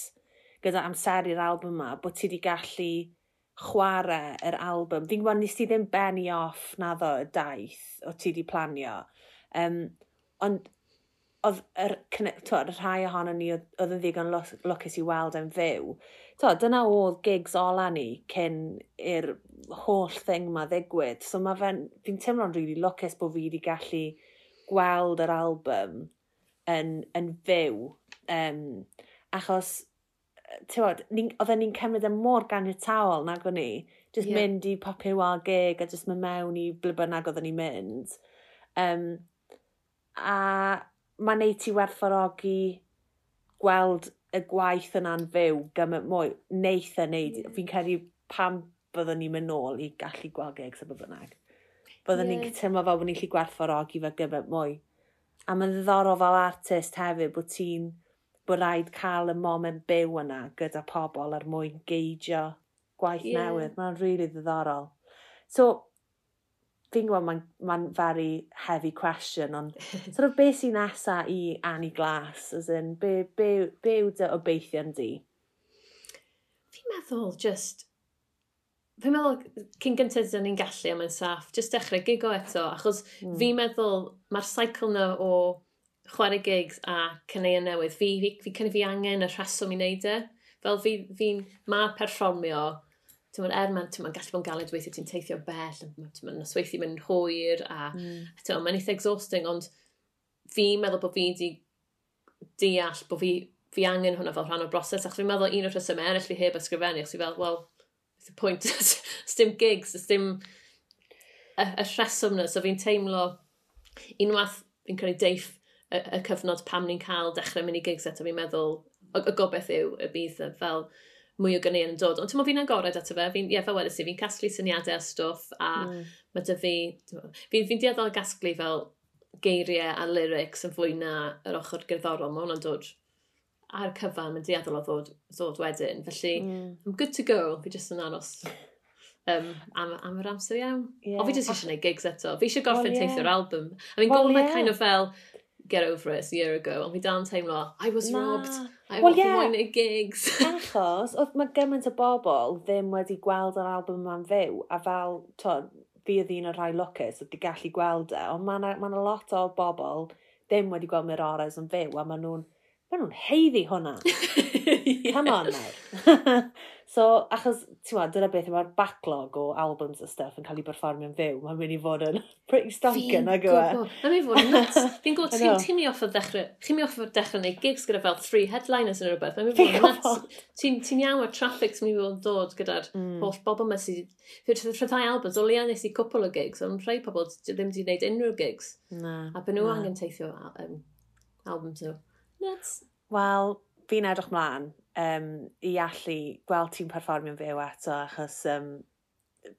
gyda amseru'r album yma, bod ti wedi gallu chwarae yr album. Fi'n gwybod, nes ti ddim benni off na ddo y daith o ti wedi planio. Um, ond oedd er, twod, rhai ohono ni oedd yn ddigon lwcus i weld yn fyw. Twod, dyna oedd gigs ola ni cyn i'r holl thing ma ddigwydd. So mae fe'n, fi'n teimlo'n rili really lwcus bod fi wedi gallu gweld yr album yn, yn fyw. Um, achos, tywod, oedden ni'n cymryd y mor ganiataol nag o'n ni. Just yeah. mynd i popio wal gig a just mynd mewn i blibynag oedden ni'n mynd. Um, a mae'n neud ti werthfawrogi gweld y gwaith yna'n fyw gymaint mwy. Neith e neud, yeah. fi'n credu pam byddwn ni'n mynd nôl i gallu gweld gigs y bynnag. Byddwn yeah. ni'n cytuno fel bod ni'n lli gwerthfawrogi fe gymaint mwy. A mae'n ddiddorol fel artist hefyd bod ti'n bod rhaid cael y moment byw yna gyda pobl er mwyn geidio gwaith yeah. newydd. Mae'n rili really ddiddorol. So, fi'n gwybod mae'n ma, very heavy question, ond sort of beth sy'n nesa i Annie Glass, as in, be, be, be yw dy obeithio'n di? Fi'n meddwl just, fi'n meddwl cyn gyntaf dyn ni'n gallu am yn saff, just dechrau gigo eto, achos mm. fi'n meddwl mae'r cycle na o chwarae gigs a cynnau newydd, fi, fi, fi, fi angen y rheswm i wneud e. Fel fi'n, fi, fi ma perfformio ti'n er mae'n ma gallu bod yn galed weithio ti'n teithio bell, mae'n nosweithi mynd hwyr, a mm. mae'n eitha exhausting, ond fi'n meddwl bod fi wedi deall bod fi, fi angen hwnna fel rhan o'r broses, ac fi'n meddwl un o'r rhesymau eraill fi heb ysgrifennu, ac fi'n fel, well, it's the point, sdim gigs, sdim y, y rheswm na, so fi'n teimlo unwaith fi'n credu deiff y, y cyfnod pam ni'n cael dechrau mynd i gigs eto, fi'n meddwl, y, y gobeith yw y bydd fel mwy o gynnau yn dod. Ond ti'n fi'n agored ato fe, fi'n, ie, fel wedys i, fi'n casglu syniadau a stwff, a mm. mae dy fi, fi'n fi dieddol gasglu fel geiriau a lyrics yn fwy na yr ochr gerddorol, mae hwnna'n dod ar cyfan, mae'n dieddol o ddod, ddod wedyn. Felly, mm. I'm good to go, fi jyst yn aros um, am, am yr amser iawn. Yeah. O, fi jyst eisiau gwneud gigs eto. Fi eisiau gorffen well, yeah. teithio'r album. I mean, well, goal yeah. kind of fel, get over it, a year ago, ond fi dan teimlo, I was Na. robbed, I well, yeah. won y gigs. Achos, oedd mae gymaint o bobl ddim wedi gweld yr album yma'n fyw, a fel, to, fi oedd un o'r rhai lwcus wedi gallu gweld e, ond mae yna ma, lot o bobl ddim wedi gweld Mirores yn fyw, a maen nhw'n maen nhw'n heiddi hwnna. Come on, nawr. so, achos, ti'n ma, dyna beth yma'r backlog o albums a stuff yn cael ei performio'n fyw. Mae'n mynd i fod yn pretty stonken, ag yw e? Mae'n mynd i fod yn nuts. Fi'n gwybod, ti'n ti mynd i off o ddechrau, chi'n mynd off o ddechrau neu gigs gyda fel three headliners yn rhywbeth. Mae'n mynd i fod yn nuts. Ti'n iawn o'r traffic sy'n mynd i fod yn dod gyda'r mm. holl bobl yma sy'n... Fy'n rhyddai albums, o leia nes i cwpl o gigs, ond rhai pobl ddim wedi gwneud unrhyw gigs. Na. A byd nhw angen teithio albums nhw. Nuts. Wel, fi'n edrych mlaen um, i allu gweld ti'n perfformio'n fyw eto, achos um,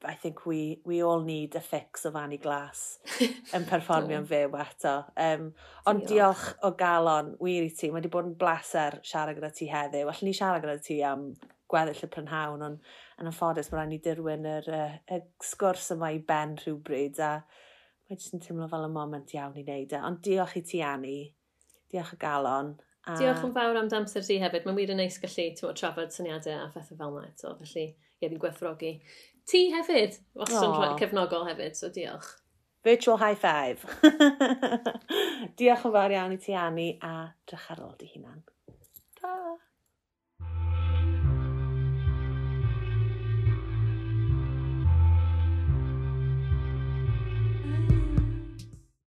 I think we, we all need a fix o Fanny Glass yn perfformio'n fyw eto. Um, ond diolch o galon, wir i ti, mae wedi bod yn bleser siarad gyda ti heddiw. Allwn ni siarad gyda ti am gweddill y prynhawn, ond yn ymffodus mae rhaid ni dirwyn yr, uh, y sgwrs yma i ben rhywbryd a mae jyst yn teimlo fel y moment iawn i wneud e. Ond diolch i ti, Annie. Diolch o galon. A... Diolch yn fawr am damser ti hefyd. Mae'n wir yn neis gallu tywod, trafod syniadau a phethau fel yna eto. Felly, ie, fi'n gwerthrogi. Ti hefyd, wastad yn cefnogol hefyd, so diolch. Virtual high five. diolch yn fawr iawn i ti, Annie, a drach ar ôl di hunan. Ta!